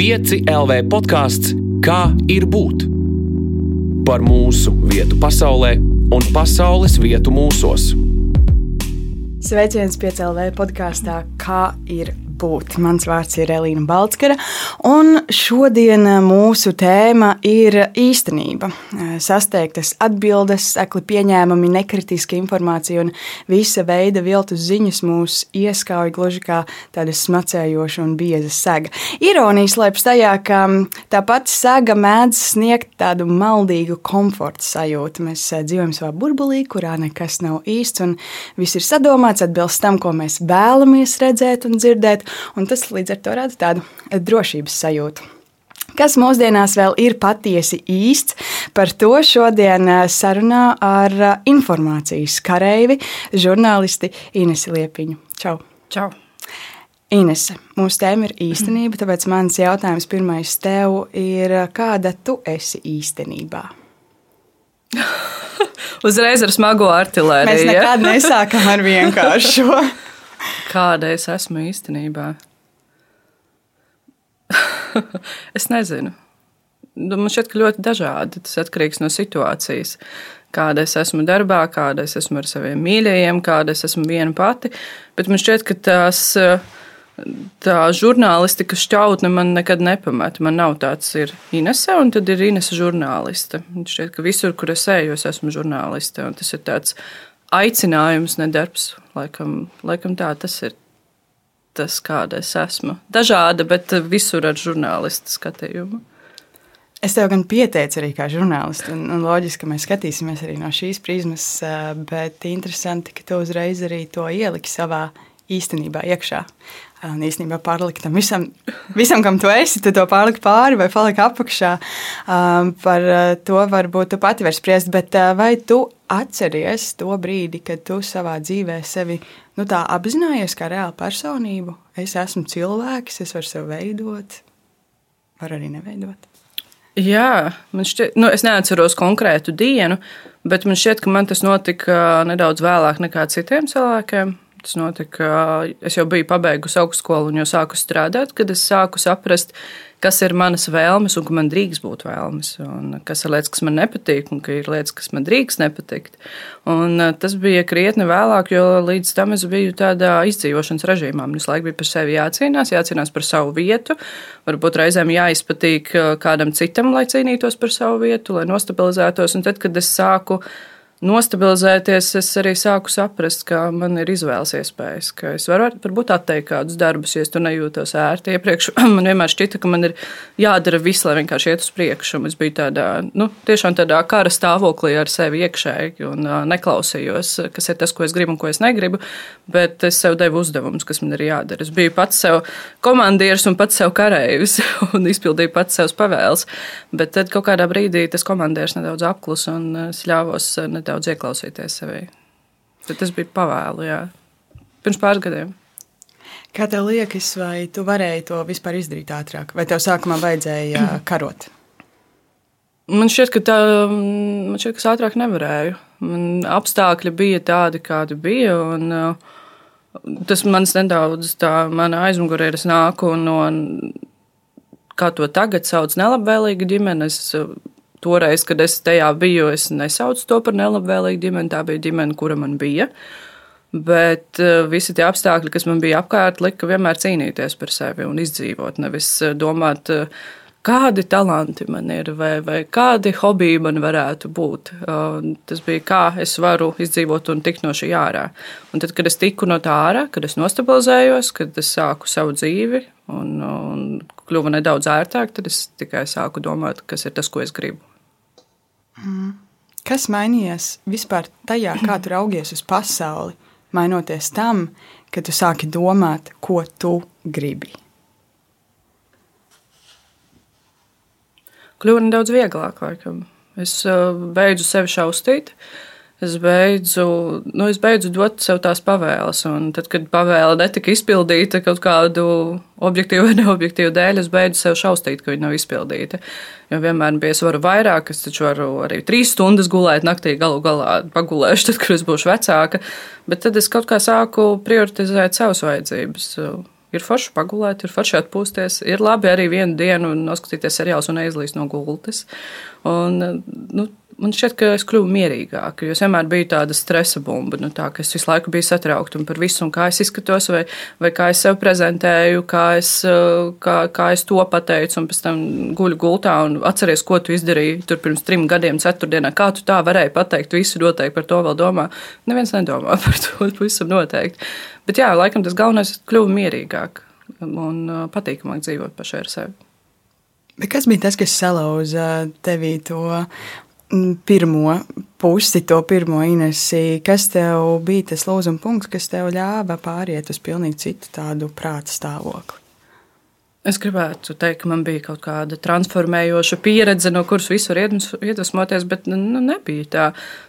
5 LV podkāsts Kā ir būt? Par mūsu vietu pasaulē un pasaules vietu mūsos. Sveiciens piecēlē podkāstā Kā ir būt. Mans vārds ir Elīna Balskara, un šodien mūsu tēma ir īstenība. Sasteigtas atbildes, sekli pieņēmumi, nekritiska informācija un visa veida viltus ziņas mūs ieskauj gluži kā tāda smacējoša un bieza sega. Ironija slēpjas tajā, ka tā pati sega mēdz sniegt tādu maldīgu komforta sajūtu. Mēs dzīvojam savā burbulī, kurā nekas nav īsts un viss ir sadomāts, atbilst tam, ko mēs vēlamies redzēt un dzirdēt un tas līdz ar to rada tādu drošības sajūtu. Kas mūsdienās vēl ir patiesi īsts, par to šodien eh, sarunā ar eh, informācijas kareivi, žurnālisti Inesi Liepiņu. Čau! Čau. Inese, mūsu tēma ir īstenība, tāpēc mans jautājums pirmais tev ir, kāda tu esi īstenībā? Uzreiz ar smago artilēriju. Mēs nekad nesākam ar vienkāršo. Kāda es esmu īstenībā? es nezinu. Nu, man šķiet, ka ļoti dažādi. Tas atkarīgs no situācijas. Kāda es esmu darbā, kāda es esmu ar saviem mīļajiem, kāda es esmu viena pati. Bet man šķiet, ka tās, tā žurnālistika šķautne man nekad nepamata. Man nav tāds, ir Inese, un tad ir Inese žurnāliste. Man šķiet, ka visur, kur es eju, es esmu žurnāliste. Tas ir tāds aicinājums, ne darbs. Laikam, laikam tā tas ir. Tas, kāda es esmu. Dažāda, bet visur ar žurnālistu skatījumu. Es tev gan pieteicu arī kā žurnālists, un, un loģiski, ka mēs skatīsimies arī no šīs prizmas, bet interesanti, ka tu uzreiz arī to ieliki savā īstenībā iekšā. Un īstenībā pārlikt tam visam, visam, kam tu esi, tu to pārliki pāri vai paliki apakšā. Um, par to varbūt tu pati vari spriest, bet vai tu atceries to brīdi, kad tu savā dzīvē sevi nu, apzinājies kā reālu personību? Es esmu cilvēks, es varu sevi veidot, varu arī neveidot. Jā, man šķiet, nu, es neatceros konkrētu dienu, bet man šķiet, ka man tas notika nedaudz vēlāk nekā citiem cilvēkiem. Tas notika, es jau biju pabeigusi augstskolu un jau sāku strādāt, kad es sāku saprast, kas ir manas vēlmes un ka man drīkst būt vēlmes, un kas ir lietas, kas man nepatīk, un ka ir lietas, kas man drīkst nepatikt. Un tas bija krietni vēlāk, jo līdz tam es biju tādā izdzīvošanas režīmā. Man visu laiku bija par sevi jācīnās, jācīnās par savu vietu, varbūt reizēm jāizpatīk kādam citam, lai cīnītos par savu vietu, lai nostabilizētos. Un tad, kad es sāku nostabilizēties, es arī sāku saprast, ka man ir izvēles iespējas, ka es varu varbūt atteikt kādus darbus, ja es tur nejūtos ērti. Iepriekš man vienmēr šķita, ka man ir jādara viss, lai vienkārši iet uz priekšu. Es biju tādā, nu, tiešām tādā kara stāvoklī ar sevi iekšēji un neklausījos, kas ir tas, ko es gribu un ko es negribu, bet es sev devu uzdevumus, kas man ir jādara. Es biju pats sev komandieris un pats sev kareivis un izpildīju pats savus pavēles, bet tad kaut kādā brīdī tas komandieris nedaudz apklusa un es ļāvos nedaudz daudz ieklausīties sevī. Tad tas bija pavēlu, jā. Pirms pāris gadiem. Kā tev liekas, vai tu varēji to vispār izdarīt ātrāk, vai tev sākumā vajadzēja karot? Man šķiet, ka tā, man šķiet, ka es ātrāk nevarēju. Man apstākļi bija tādi, kādi bija. Un, tas mans nedaudz tā, mana aizmugurē ir. Es nāku no, kā to tagad sauc, nelabvēlīga ģimene. Es toreiz, kad es tajā biju, es nesaucu to par nelabvēlīgu ģimeni. Tā bija ģimene, kura man bija. Bet uh, visi tie apstākļi, kas man bija apkārt, lika vienmēr cīnīties par sevi un izdzīvot. Nevis uh, domāt, uh, kādi talanti man ir vai, vai kādi hobiji man varētu būt. Tas bija kā es varu izdzīvot un tikt no šī ārā. Un tad, kad es tiku no tā ārā, kad es nostabilizējos, kad es sāku savu dzīvi un, un kļuva nedaudz ērtāk, tad es tikai sāku domāt, kas ir tas, ko es gribu. Mm. Kas mainījās vispār tajā, kā tu raugies uz pasauli, mainoties tam, ka tu sāki domāt, ko tu gribi? Kļuva nedaudz vieglāk, laikam. Es uh, beidzu sevi šaustīt. Uh, es beidzu, nu, es beidzu dot sev tās pavēles. Un tad, kad pavēle netika izpildīta kaut kādu objektīvu vai neobjektīvu dēļ, es beidzu sev šaustīt, ka viņa nav izpildīta. Jo vienmēr bija, es varu vairāk, es taču varu arī trīs stundas gulēt naktī, galu galā pagulēšu, tad, kad es būšu vecāka. Bet tad es kaut kā sāku prioritizēt savas vajadzības. Ir forši pagulēt, ir forši atpūsties. Ir labi arī vienu dienu noskatīties seriālus un neizlīst no gultas. Un, nu, man šķiet, ka es kļuvu mierīgāka. Jo es vienmēr biju tāda stresa bumba, nu, tā, ka es visu laiku biju satraukta par visu, kā es izskatos, vai, vai kā es sev prezentēju, kā es, kā, kā es to pateicu, un pēc tam guļu gultā un atceries, ko tu izdarīji tur pirms trim gadiem, ceturtdienā. Kā tu tā varēji pateikt, visu noteikti par to vēl domā. Neviens nedomā par to, pavisam noteikti. Bet jā, laikam tas galvenais ir kļuvu mierīgāk un patīkamāk dzīvot pašai ar sevi. Bet kas bija tas, kas salauza tevī to pirmo pusi, to pirmo inesī, kas tev bija tas lūzuma punkts, kas tev ļāva pāriet uz pilnīgi citu tādu prāta stāvokli? Es gribētu teikt, ka man bija kaut kāda transformējoša pieredze, no kuras visu var iedvesmoties, bet nu, nebija tā.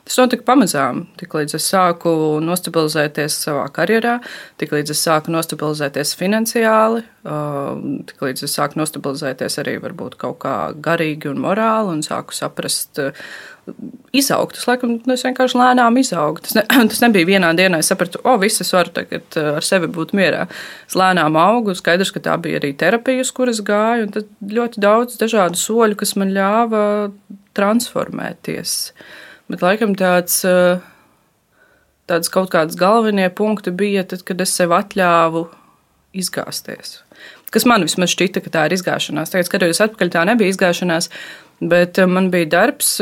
Tas notika pamazām. Tiklīdz es sāku nostabilizēties savā karjerā, tiklīdz es sāku nostabilizēties finansiāli, tiklīdz es sāku nostabilizēties arī varbūt kaut kā garīgi un morāli un sāku saprast izaugt. Tas, laikam, nu, es vienkārši lēnām izaugu. Tas, ne, tas nebija vienā dienā, es sapratu, o, viss es varu tagad ar sevi būt mierā. Es lēnām augu, skaidrs, ka tā bija arī terapija, uz kuras gāju, tad ļoti daudz dažādu soļu, kas man ļāva transformēties. Bet laikam tāds. Tāds kaut kāds galvenie punkti bija tad, kad es sev atļāvu izgāzties. Kas man vismaz šķita, ka tā ir izgāšanās. Tagad, skatoties atpakaļ, tā nebija izgāšanās, bet uh, man bija darbs,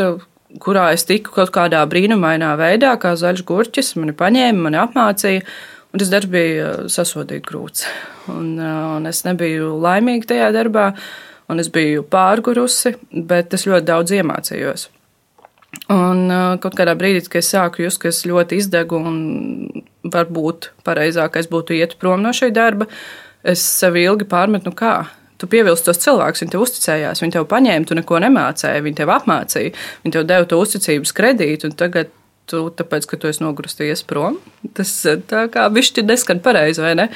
kurā es tiku kaut kādā brīnumainā veidā, kā zaļš gurķis. Mani paņēma, mani apmācīja, un tas darbs bija uh, sasodīt grūts. Un, uh, un es nebiju laimīga tajā darbā, un es biju pārgurusi, bet es ļoti daudz iemācījos. Un uh, kaut kādā brīdī, kad es sāku just, ka es ļoti izdegu un varbūt pareizākais būtu iet prom no šī darba, es sev ilgi pārmetu, nu kā, tu pievilci tos cilvēkus, viņi tev uzticējās, viņi tev paņēma, tu neko nemācēji, viņi tev apmācīja, viņi tev deva to uzticības kredītu, un tagad tu, tāpēc, ka tu esi nogurusties prom, tas tā kā bišķi neskan pareizi, vai ne?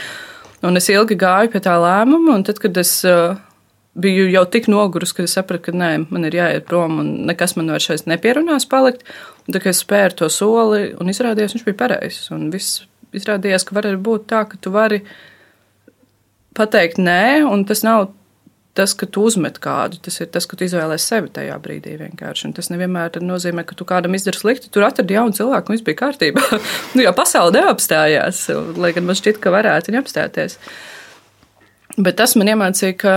Un es ilgi gāju pie tā lēmuma, un tad, kad es uh, biju jau tik nogurus, ka es sapratu, ka nē, man ir jāiet prom, un nekas man vairs šeit nepierunās palikt, tad, kad es spēru to soli, un izrādījās, viņš bija pareizs, un viss izrādījās, ka var būt tā, ka tu vari pateikt nē, un tas nav tas, ka tu uzmet kādu, tas ir tas, ka tu izvēlēsies sevi tajā brīdī vienkārši. Un tas nevienmēr nozīmē, ka tu kādam izdari slikti. Tur atradi jaunu cilvēku, un viss bija kārtībā. nu, jo pasaule neapstājās, lai gan man šķiet, ka varētu viņa apstāties. Bet tas man iemācīja, ka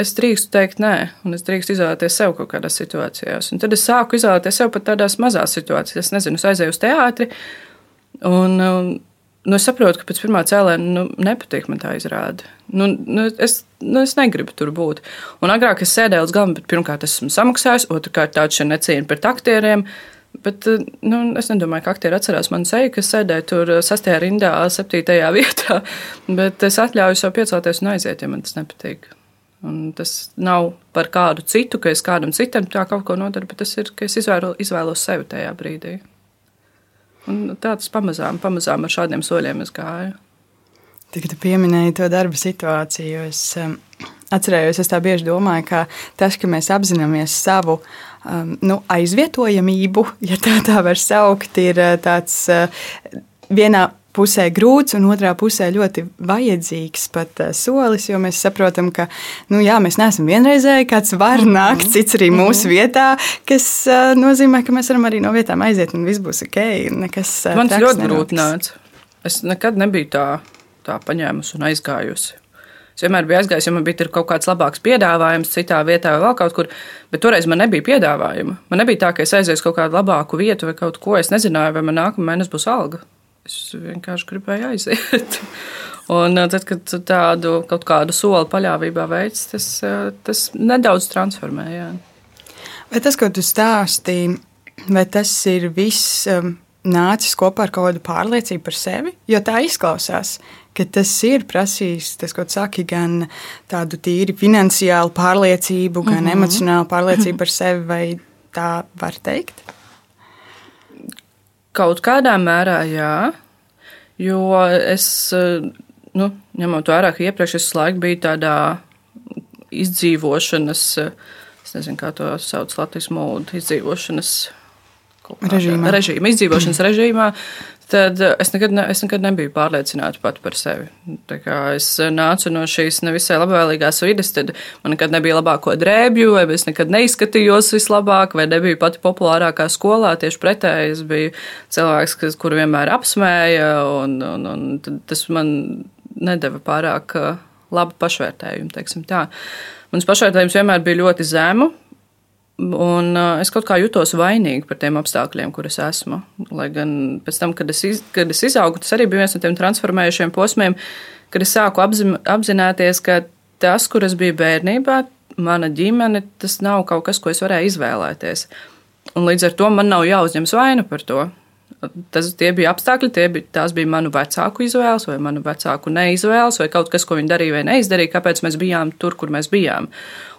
es drīkstu teikt nē, un es drīkstu izvēlēties sev kaut kādās situācijās. Un tad es sāku izvēlēties sev pat tādās mazās situācijās. Es nezinu, es aizēju uz teātri. Un, un nu, es saprotu, ka pēc pirmā cēlēna nu, nepatīk man tā izrāde. Nu, nu, es, nu, es negribu tur būt. Un agrāk es sēdēju uz galda, bet pirmkārt esmu samaksājis, otrkārt tāda šī necieņa pret aktieriem. Bet nu, es nedomāju, ka aktieri atcerās manu seju, kas sēdēja tur sastajā rindā, septītajā vietā. Bet es atļauju sev piecelties un aiziet, ja man tas nepatīk. Un tas nav par kādu citu, ka es kādam citam tā kaut ko nodaru, bet tas ir, ka es izvēlu, izvēlos sevi tajā brīdī. Un tāds pamazām, pamazām ar šādiem soļiem es gāju. Tikā tu pieminēji to darba situāciju, es um, atcerējos, es tā bieži domāju, ka tas, ka mēs apzināmies savu um, nu, aizvietojamību, ja tā tā var saukt, ir uh, tāds uh, vienā pusē grūts, un otrā pusē ļoti vajadzīgs pat uh, solis, jo mēs saprotam, ka nu, jā, mēs neesam vienreizēji, kāds var mm -hmm. nākt cits arī mūsu mm -hmm. vietā, kas uh, nozīmē, ka mēs varam arī no vietām aiziet, un viss būs ok. Nekas, uh, Man tas ļoti grūti nāca. Es nekad nebiju tā, tā paņēmusi un aizgājusi. Es vienmēr biju aizgājis, jo man bija kaut kāds labāks piedāvājums citā vietā vai vēl kaut kur, bet toreiz man nebija piedāvājuma. Man nebija tā, ka es aiziešu kaut kādu labāku vietu vai kaut ko. Es nezināju, vai man nākamā mēnesis būs alga. Es vienkārši gribēju aiziet. Un tad, kad tu tādu kaut kādu soli paļāvībā veids, tas, tas nedaudz transformēja. Vai tas, ko tu stāstīji, vai tas ir viss um, nācis kopā ar kaut kādu pārliecību par sevi? Jo tā izklausās, ka tas ir prasījis, tas, ko tu saki, gan tādu tīri finansiālu pārliecību, gan mm -hmm. emocionālu pārliecību par sevi, vai tā var teikt? Kaut kādā mērā, jā. Jo es, nu, ņemot vērā, ka iepriekš es laiku biju tādā izdzīvošanas, es nezinu, kā to sauc Latvijas mūdu, izdzīvošanas režīmā. režīma, izdzīvošanas režīmā. Tad es nekad, ne, es nekad nebiju pārliecināta pat par sevi. Es nācu no šīs nevisai labvēlīgās vides, tad man nekad nebija labāko drēbju, vai es nekad neizskatījos vislabāk, vai nebiju pati populārākā skolā. Tieši pretēji, es biju cilvēks, kas, kuru vienmēr apsmēja, un, un, un tas man nedeva pārāk labu pašvērtējumu. Mans pašvērtējums vienmēr bija ļoti zemu. Un uh, es kaut kā jutos vainīgi par tiem apstākļiem, kur es esmu. Lai gan pēc tam, kad es, iz, kad es izaugu, tas arī bija viens no tiem transformējušiem posmiem, kad es sāku apzim, apzināties, ka tas, kur es biju bērnībā, mana ģimene, tas nav kaut kas, ko es varēju izvēlēties. Un līdz ar to man nav jāuzņemas vaina par to. Tas, tie bija apstākļi, tie bija, tās bija manu vecāku izvēles, vai manu vecāku neizvēles, vai kaut kas, ko viņi darīja vai neizdarīja, kāpēc mēs bijām tur, kur mēs bijām.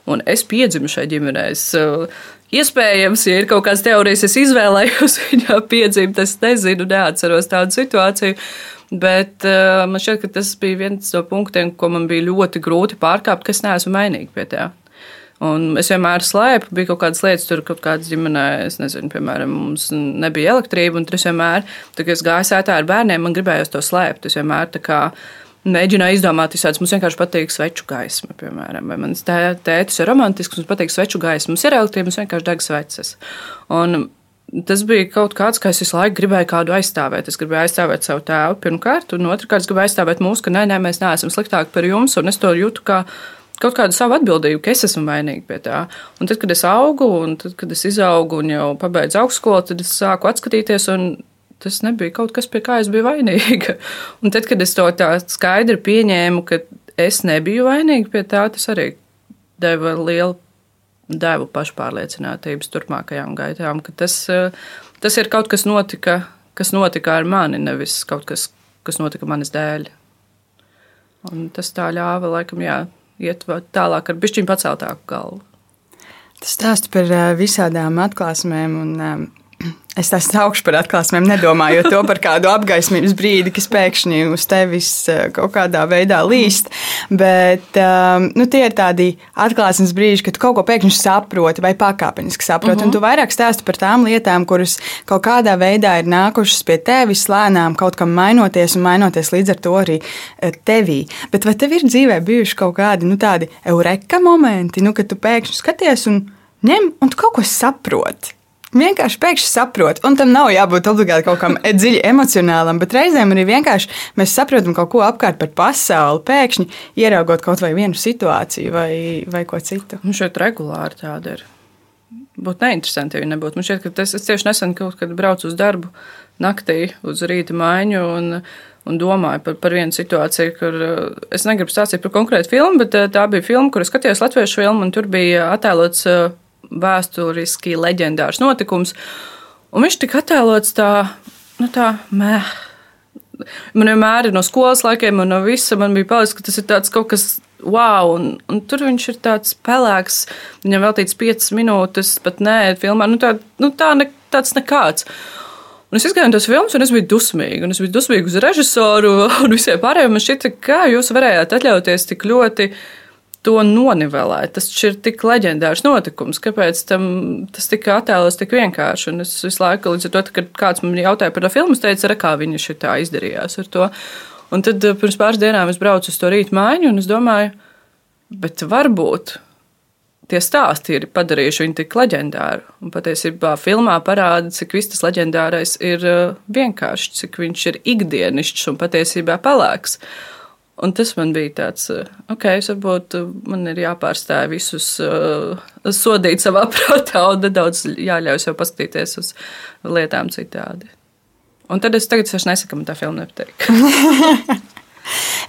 Un es piedzimu šai ģimenē. Es, uh, Iespējams, ja ir kaut kādas teorijas, es izvēlējos viņā piedzimt, es nezinu, neatceros tādu situāciju. Bet uh, man šķiet, ka tas bija viens no punktiem, ko man bija ļoti grūti pārkāpt, ka es neesmu mainīga pie tā. Un es vienmēr slēpu, bija kaut kādas lietas, tur kaut kādas ģimenē, es nezinu, piemēram, mums nebija elektrība, un tur es vienmēr, kad es gāju sētā ar bērniem, man gribējās to slēpt. Es vienmēr tā kā mēģināju izdomāt visādus. Mums vienkārši patīk sveču gaisma, piemēram. Vai mans tētis ir romantisks, mums patīk sveču gaisma. Mums ir elektrība, mums vienkārši deg sveces. Un tas bija kaut kāds, kā es visu laiku gribēju kādu aizstāvēt. Es gribēju aizstāvēt savu tēvu pirmkārt, un otrkārt, es gribēju aizstāvēt mūsu, ka nē, nē, mēs neesam sliktāki par jums, un es to jūtu kā kaut kādu savu atbildību, ka es esmu vainīga pie tā. Un tad, kad es augu, un tad, kad es izaugu un jau pabeidzu augstskolu, tad es sāku atskatīties, un tas nebija kaut kas, pie kā es biju vainīga. Un tad, kad es to tā skaidri pieņēmu, ka es nebiju vainīga pie tā, tas arī deva lielu devu pašpārliecinātības turpmākajām gaitām, ka tas, tas ir kaut kas notika, kas notika ar mani, nevis kaut kas, kas notika manas dēļ. Un tas tā ļāva, laikam, jā, iet tālāk ar bišķiņu paceltāku galvu. Tas stāsta par visādām atklāsmēm un Es tā saukšu par atklāsmēm, nedomājot to par kādu apgaismības brīdi, kas pēkšņi uz tevis kaut kādā veidā līst. Bet nu, tie ir tādi atklāsmes brīži, kad kaut ko pēkšņi saproti vai pakāpeniski saproti. Uh -huh. Un tu vairāk stāsti par tām lietām, kuras kaut kādā veidā ir nākušas pie tevis lēnām, kaut kam mainoties un mainoties līdz ar to arī tevī. Bet vai tev ir dzīvē bijuši kaut kādi nu, tādi eureka momenti, nu, kad tu pēkšņi skaties un ņem un tu kaut ko saproti? Vienkārši pēkšņi saprot, un tam nav jābūt obligāti kaut kam dziļi emocionālam, bet reizēm arī vienkārši mēs saprotam kaut ko apkārt par pasauli, pēkšņi ieraugot kaut vai vienu situāciju vai, vai ko citu. Man šeit regulāri tāda ir. Būtu neinteresanti, ja nebūtu. Man šķiet, ka tas, es tieši nesen kaut kad braucu uz darbu naktī uz rīta maiņu un, un domāju par, par vienu situāciju, kur es negribu stāstīt par konkrētu filmu, bet tā bija filma, kur es skatījos latviešu filmu, un tur bija attēlots vēsturiski leģendārs notikums. Un viņš tika attēlots tā, nu tā, mē. Man vienmēr ir no skolas laikiem, un no visa man bija palicis, ka tas ir kaut kas wow, un, un tur viņš ir tāds pelēks, viņam veltīts piecas minūtes, pat nē, filmā, nu tā, nu tā ne, tāds nekāds. Un es gāju tos filmus, un es biju dusmīga. Un es biju dusmīga uz režisoru un visiem pārējiem. Man šķita, kā jūs varējāt atļauties tik ļoti to nonivelēt. Tas ir tik leģendārs notikums, kāpēc tam, tas tika attēlots tik vienkārši. Un es visu laiku, līdz ar to, kad kāds man jautāja par to filmu, es teicu, kā viņš ir tā izdarījās ar to. Un tad eh, pirms pāris dienām es braucu uz to rītu mājiņu, un es domāju, bet varbūt tie stāsti ir padarījuši viņu tik leģendāru. Un patiesībā filmā parāda, cik viss tas leģendārais ir eh, vienkāršs, cik viņš ir ikdienišķs un patiesībā pelēks. Un tas man bija tāds, eh, ok, varbūt eh, man ir jāpārstāj visus uh, sodīt savā prātā un nedaudz jāļauj sev paskatīties uz lietām citādi. Un tad es tagad vairs nesaku, man tā filma nepatīk.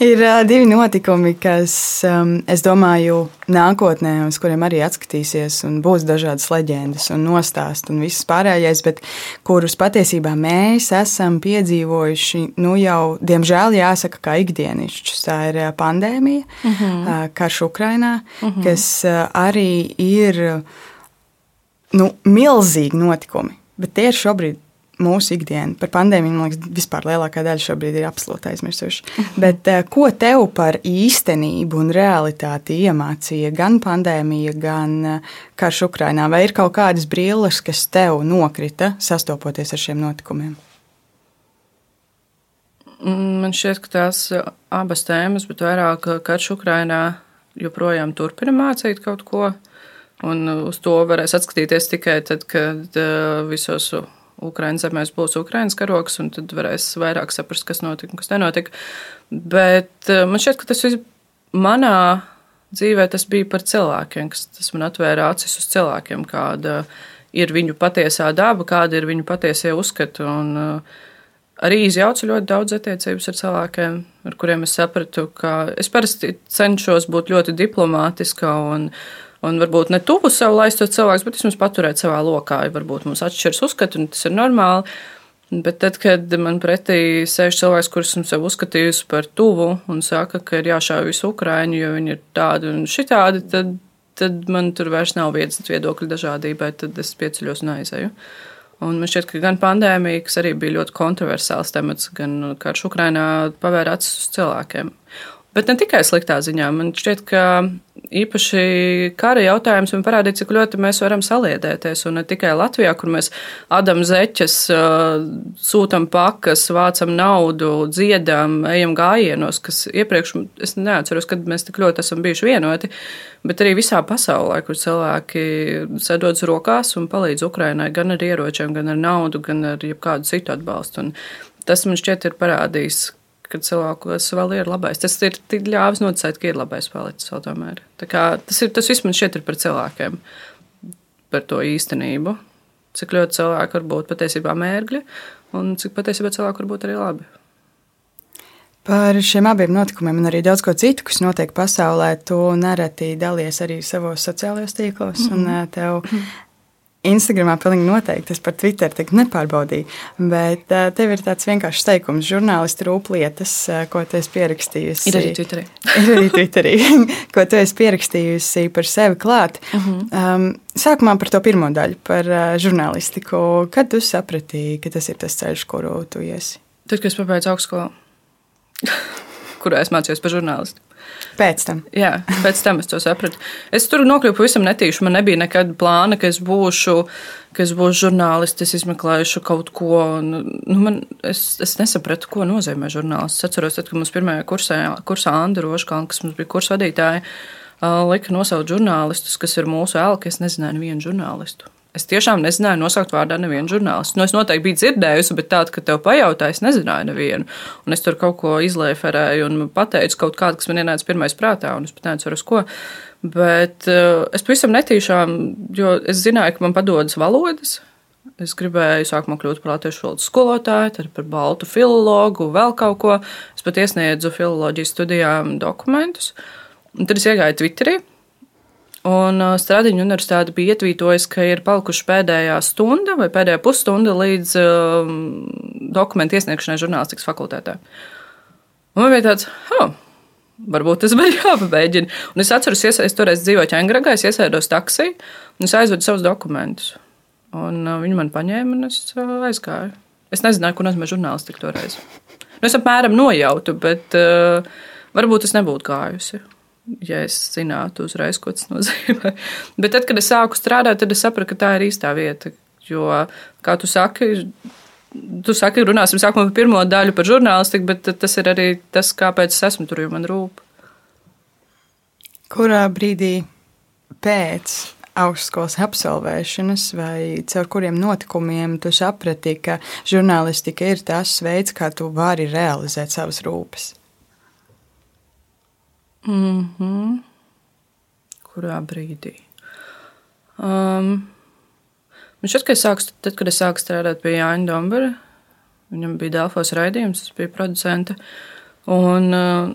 ir uh, divi notikumi, kas, um, es domāju, nākotnē, uz kuriem arī atskatīsies, un būs dažādas leģendas un nostāst un viss pārējais, bet kurus patiesībā mēs esam piedzīvojuši, nu jau, diemžēl, jāsaka, kā ikdienišķus. Tā ir pandēmija, uh mhm. -huh. uh, karš Ukrainā, uh mhm. -huh. kas arī ir nu, milzīgi notikumi. Bet tie ir šobrīd mūsu ikdiena. Par pandēmiju, man liekas, vispār lielākā daļa šobrīd ir absolūti aizmirsuši. Bet eh, ko tev par īstenību un realitāti iemācīja gan pandēmija, gan eh, karš Ukrainā? Vai ir kaut kādas brilles, kas tev nokrita sastopoties ar šiem notikumiem? Mm, man šķiet, ka tās abas tēmas, bet vairāk karš Ukrainā joprojām turpina mācīt kaut ko. Un uz to varēs atskatīties tikai tad, kad visos Ukraiņas zemēs būs Ukraiņas karoks, un tad varēs vairāk saprast, kas notika un kas nenotika. Bet man šķiet, ka tas viss manā dzīvē tas bija par cilvēkiem, kas tas man atvēra acis uz cilvēkiem, kāda ir viņu patiesā daba, kāda ir viņu patiesie uzskati. Un, uh, arī izjaucu ļoti daudz attiecības ar cilvēkiem, ar kuriem es sapratu, ka es parasti cenšos būt ļoti diplomātiska un, un varbūt ne tuvu sev laistot cilvēkus, bet vismaz paturēt savā lokā. Varbūt mums atšķiras uzskati, un tas ir normāli. Bet tad, kad man pretī sēž cilvēks, kurus esmu sev uzskatījusi par tuvu un saka, ka ir jāšāva visu Ukraiņu, jo viņi ir tādi un šitādi, tad, tad man tur vairs nav vietas viedokļu dažādībai, tad es pieceļos un aizēju. Un man šķiet, ka gan pandēmija, kas arī bija ļoti kontroversāls temats, gan karš Ukrainā pavēra acis uz cilvēkiem. Bet ne tikai sliktā ziņā. Man šķiet, ka īpaši kara jautājums man parādīja, cik ļoti mēs varam saliedēties. Un ne tikai Latvijā, kur mēs adam zeķes, sūtam pakas, vācam naudu, dziedam, ejam gājienos, kas iepriekš es neatceros, kad mēs tik ļoti esam bijuši vienoti, bet arī visā pasaulē, kur cilvēki sadodas rokās un palīdz Ukrainai gan ar ieročiem, gan ar naudu, gan ar jebkādu citu atbalstu. Un tas man šķiet ir parādījis, kad cilvēkos vēl ir labais. Tas ir ļāvis noticēt, ka ir labais palicis vēl tomēr. Tas, ir, tas viss man šķiet ir par cilvēkiem, par to īstenību. Cik ļoti cilvēki var būt patiesībā mērgļi un cik patiesībā cilvēki var būt arī labi. Par šiem abiem notikumiem un arī daudz ko citu, kas notiek pasaulē, tu nereti dalies arī savos sociālajos tīklos. Mm -hmm. Tev Instagramā pilnīgi noteikti. Es par Twitter tik nepārbaudīju. Bet uh, tev ir tāds vienkāršs teikums, žurnālisti rūplietas, uh, ko tu esi pierakstījusi. Ir arī Twitterī. ir arī Twitterī, ko tu esi pierakstījusi par sevi klāt. Uh -huh. um, sākumā par to pirmo daļu, par uh, žurnālistiku. Kad tu sapratīji, ka tas ir tas ceļš, kuru tu iesi? Tad, kad es pabeidzu augstskolu, kurā es mācījos par žurnālistu. Pēc tam. Jā, pēc tam es to sapratu. Es tur nokļuvu pavisam netīši. Man nebija nekāda plāna, ka es būšu, ka es būšu žurnālists, es izmeklēšu kaut ko. Nu, man, es, es nesapratu, ko nozīmē žurnālists. Es atceros, tad, kad mums pirmajā kursā, kursā Anna Roškalna, kas mums bija kursa vadītāja, lika nosaukt žurnālistus, kas ir mūsu elka. Es nezināju nevienu žurnālistu. Es tiešām nezināju nosaukt vārdā nevienu žurnālistu. Nu, es noteikti biju dzirdējusi, bet tādu, ka tev pajautāja, es nezināju nevienu. Un es tur kaut ko izlēferēju un pateicu kaut kādu, kas man ienāca pirmais prātā, un es pat neatceros, ko. Bet uh, es pavisam netīšām, jo es zināju, ka man padodas valodas. Es gribēju sākumā kļūt par latviešu valodas skolotāju, tad par baltu filologu, vēl kaut ko. Es pat iesniedzu filoloģijas studijām dokumentus. Un tad es iegāju Twitterī Un uh, Stradiņu universitāte bija ietvītojusi, ka ir palikuši pēdējā stunda vai pēdējā pusstunda līdz um, dokumentu iesniegšanai žurnālistikas fakultātē. Un man bija tāds, oh, varbūt tas bija jāpabeidzina. Un es atceros, ka es toreiz dzīvoju Ķēngragā, es iesēdos taksī un es aizvedu savus dokumentus. Un uh, viņi man paņēma un es uh, aizgāju. Es nezināju, ko nozīmē žurnālistika toreiz. Nu, es apmēram nojautu, bet uh, varbūt es nebūtu gājusi ja es zinātu uzreiz, ko tas nozīmē. Bet tad, kad es sāku strādāt, tad es sapratu, ka tā ir īstā vieta. Jo, kā tu saki, tu saki, runāsim sākumā par pirmo daļu par žurnālistiku, bet tas ir arī tas, kāpēc es esmu tur, jo man rūp. Kurā brīdī pēc augstskolas absolvēšanas vai caur kuriem notikumiem tu saprati, ka žurnālistika ir tas veids, kā tu vari realizēt savas rūpes? Mm -hmm. Kurā brīdī? Um, man šķiet, ka es sāku, tad, kad es sāku strādāt pie Jāņa Dombera, viņam bija Dēlfos raidījums, tas bija producents. Un uh,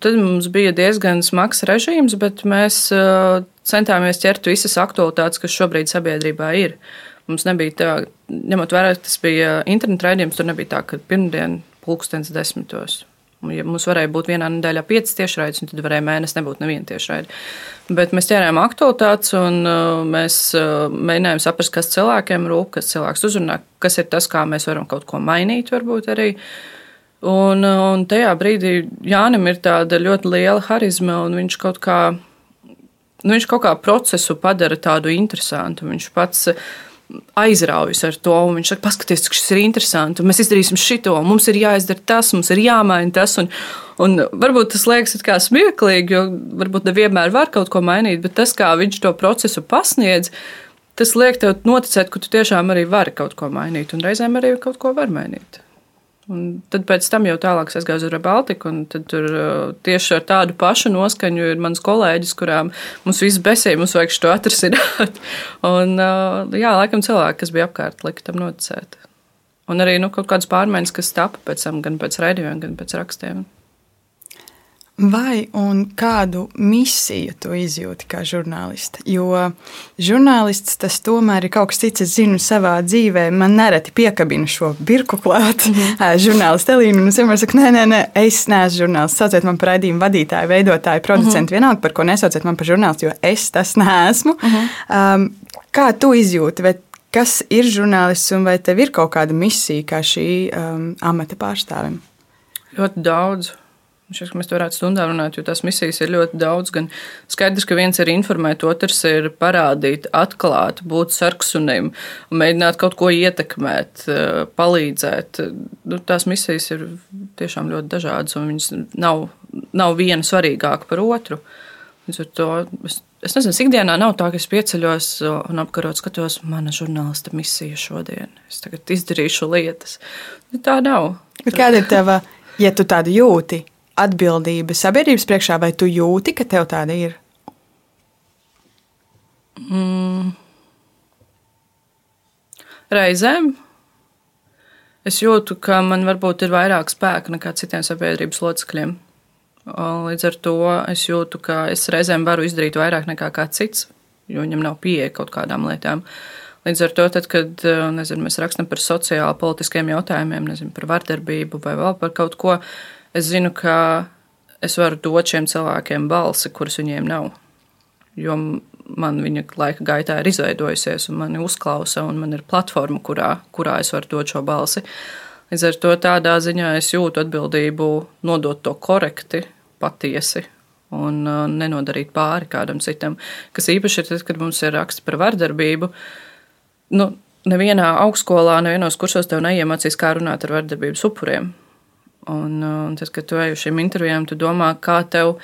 tad mums bija diezgan smags režīms, bet mēs uh, centāmies ķert visas aktualitātes, kas šobrīd sabiedrībā ir. Mums nebija tā, ņemot vērā, tas bija interneta raidījums, tur nebija tā, ka pirmdien pulkstens desmitos Ja mums varēja būt vienā nedēļā piecas tiešraides, tad varēja mēnesi nebūt neviena tiešraide. Bet mēs ķērām aktualitātes un uh, mēs uh, mēģinājām saprast, kas cilvēkiem rūp, kas cilvēks uzrunā, kas ir tas, kā mēs varam kaut ko mainīt, varbūt arī. Un, uh, un tajā brīdī Jānis ir tāda ļoti liela harizma, un viņš kaut kā, nu, viņš kaut kā procesu padara tādu interesantu. Viņš pats aizraujas ar to. Viņš saka, paskatieties, šis ir interesanti. Mēs izdarīsim šito, mums ir jāizdara tas, mums ir jāmaina tas. Un, un varbūt tas liekas smieklīgi, jo varbūt nevienmēr var kaut ko mainīt, bet tas, kā viņš to procesu pasniedz, tas liek tev noticēt, ka tu tiešām arī vari kaut ko mainīt, un reizēm arī kaut ko var mainīt. Un tad pēc tam jau tālāk es gāju uz Rebaltiku, un tur uh, tieši ar tādu pašu noskaņu ir mans kolēģis, kurām mums viss besīja, mums vajag šo atrisināt. un, uh, jā, laikam cilvēki, kas bija apkārt, lika tam noticēt. Un arī nu, kaut kādas pārmaiņas, kas tapa pēc tam, gan pēc raidījumiem, gan pēc rakstiem. Vai un kādu misiju tu izjūti kā žurnālists? Jo žurnālists tas tomēr ir kaut kas cits. Es zinu, savā dzīvē man nereti piekabina šo birku klāt. Mm. Žurnālists Elīna, un es vienmēr saku, nē, nē, nē, es neesmu žurnālists. Sauciet man par raidījumu vadītāju, veidotāju, producentu, mm vienalga par ko nesauciet man par žurnālistu, jo es tas neesmu. Mm -hmm. um, kā tu izjūti? Vai kas ir žurnālists un vai tev ir kaut kāda misija kā šī um, amata pārstāvim? Ļoti daudz. Šis, mēs varētu stundā runāt, jo tās misijas ir ļoti daudz. Gan skaidrs, ka viens ir informēt, otrs ir parādīt, atklāt, būt sarksunim, mēģināt kaut ko ietekmēt, eh, palīdzēt. Nu, tās misijas ir tiešām ļoti dažādas, un viņas nav, nav viena svarīgāka par otru. To, es, es nezinu, ikdienā nav tā, ka es pieceļos un apkarot, skatos, mana žurnālista misija šodien. Es tagad izdarīšu lietas. Nu, tā nav. Kāda ir tava, ja tu tādu jūti? Atbildība sabiedrības priekšā, vai tu jūti, ka tev tāda ir? Mm. Reizēm es jūtu, ka man varbūt ir vairāk spēka nekā citiem sabiedrības locekļiem. Līdz ar to es jūtu, ka es reizēm varu izdarīt vairāk nekā kāds cits, jo viņam nav pieeja kaut kādām lietām. Līdz ar to, tad, kad nezinu, mēs rakstām par sociāli politiskiem jautājumiem, nezinu, par vardarbību vai vēl par kaut ko, uh, es zinu, ka es varu dot šiem cilvēkiem balsi, kuras viņiem nav. Jo man viņa laika gaitā ir izveidojusies, un mani uzklausa, un man ir platforma, kurā, kurā es varu dot šo balsi. Līdz ar to tādā ziņā es jūtu atbildību nodot to korekti, patiesi un uh, nenodarīt pāri kādam citam. Kas īpaši ir tad, kad mums ir raksti par vardarbību. Nu, nevienā augstskolā, nevienos kursos tev neiemācīs, kā runāt ar vardarbības upuriem. Un, uh, un tas, kad tu ej uz šīm intervijām, tu domā, kā tev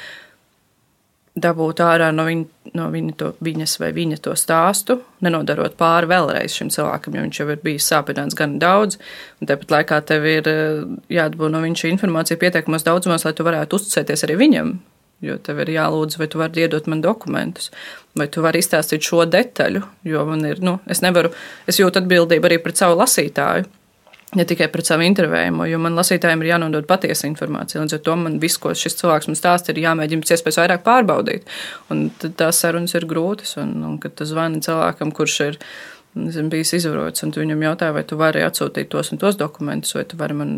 dabūt ārā no, viņ, no viņa to, viņas vai viņa to stāstu, nenodarot pāri vēlreiz šim cilvēkam, jo viņš jau ir bijis sāpināts gan daudz, un tāpat laikā tev ir uh, jādabū no viņa šī informācija pietiekamos daudzumos, lai tu varētu uzticēties arī viņam. Jo tev ir jālūdz, vai tu vari iedot man dokumentus, vai tu vari izstāstīt šo detaļu. Jo man ir, nu, es nevaru, es jūtu atbildību arī pret savu lasītāju ne tikai pret savu intervējumu, jo man lasītājiem ir jānodod patiesa informācija. Līdz ar to man viss, ko šis cilvēks man stāsta, ir jāmēģina pēc iespējas vairāk pārbaudīt. Un tās sarunas ir grūtas, un, un kad tu zvani cilvēkam, kurš ir nezinu, bijis izvarots, un tu viņam jautāja, vai tu vari atsūtīt tos un tos dokumentus, vai tu vari man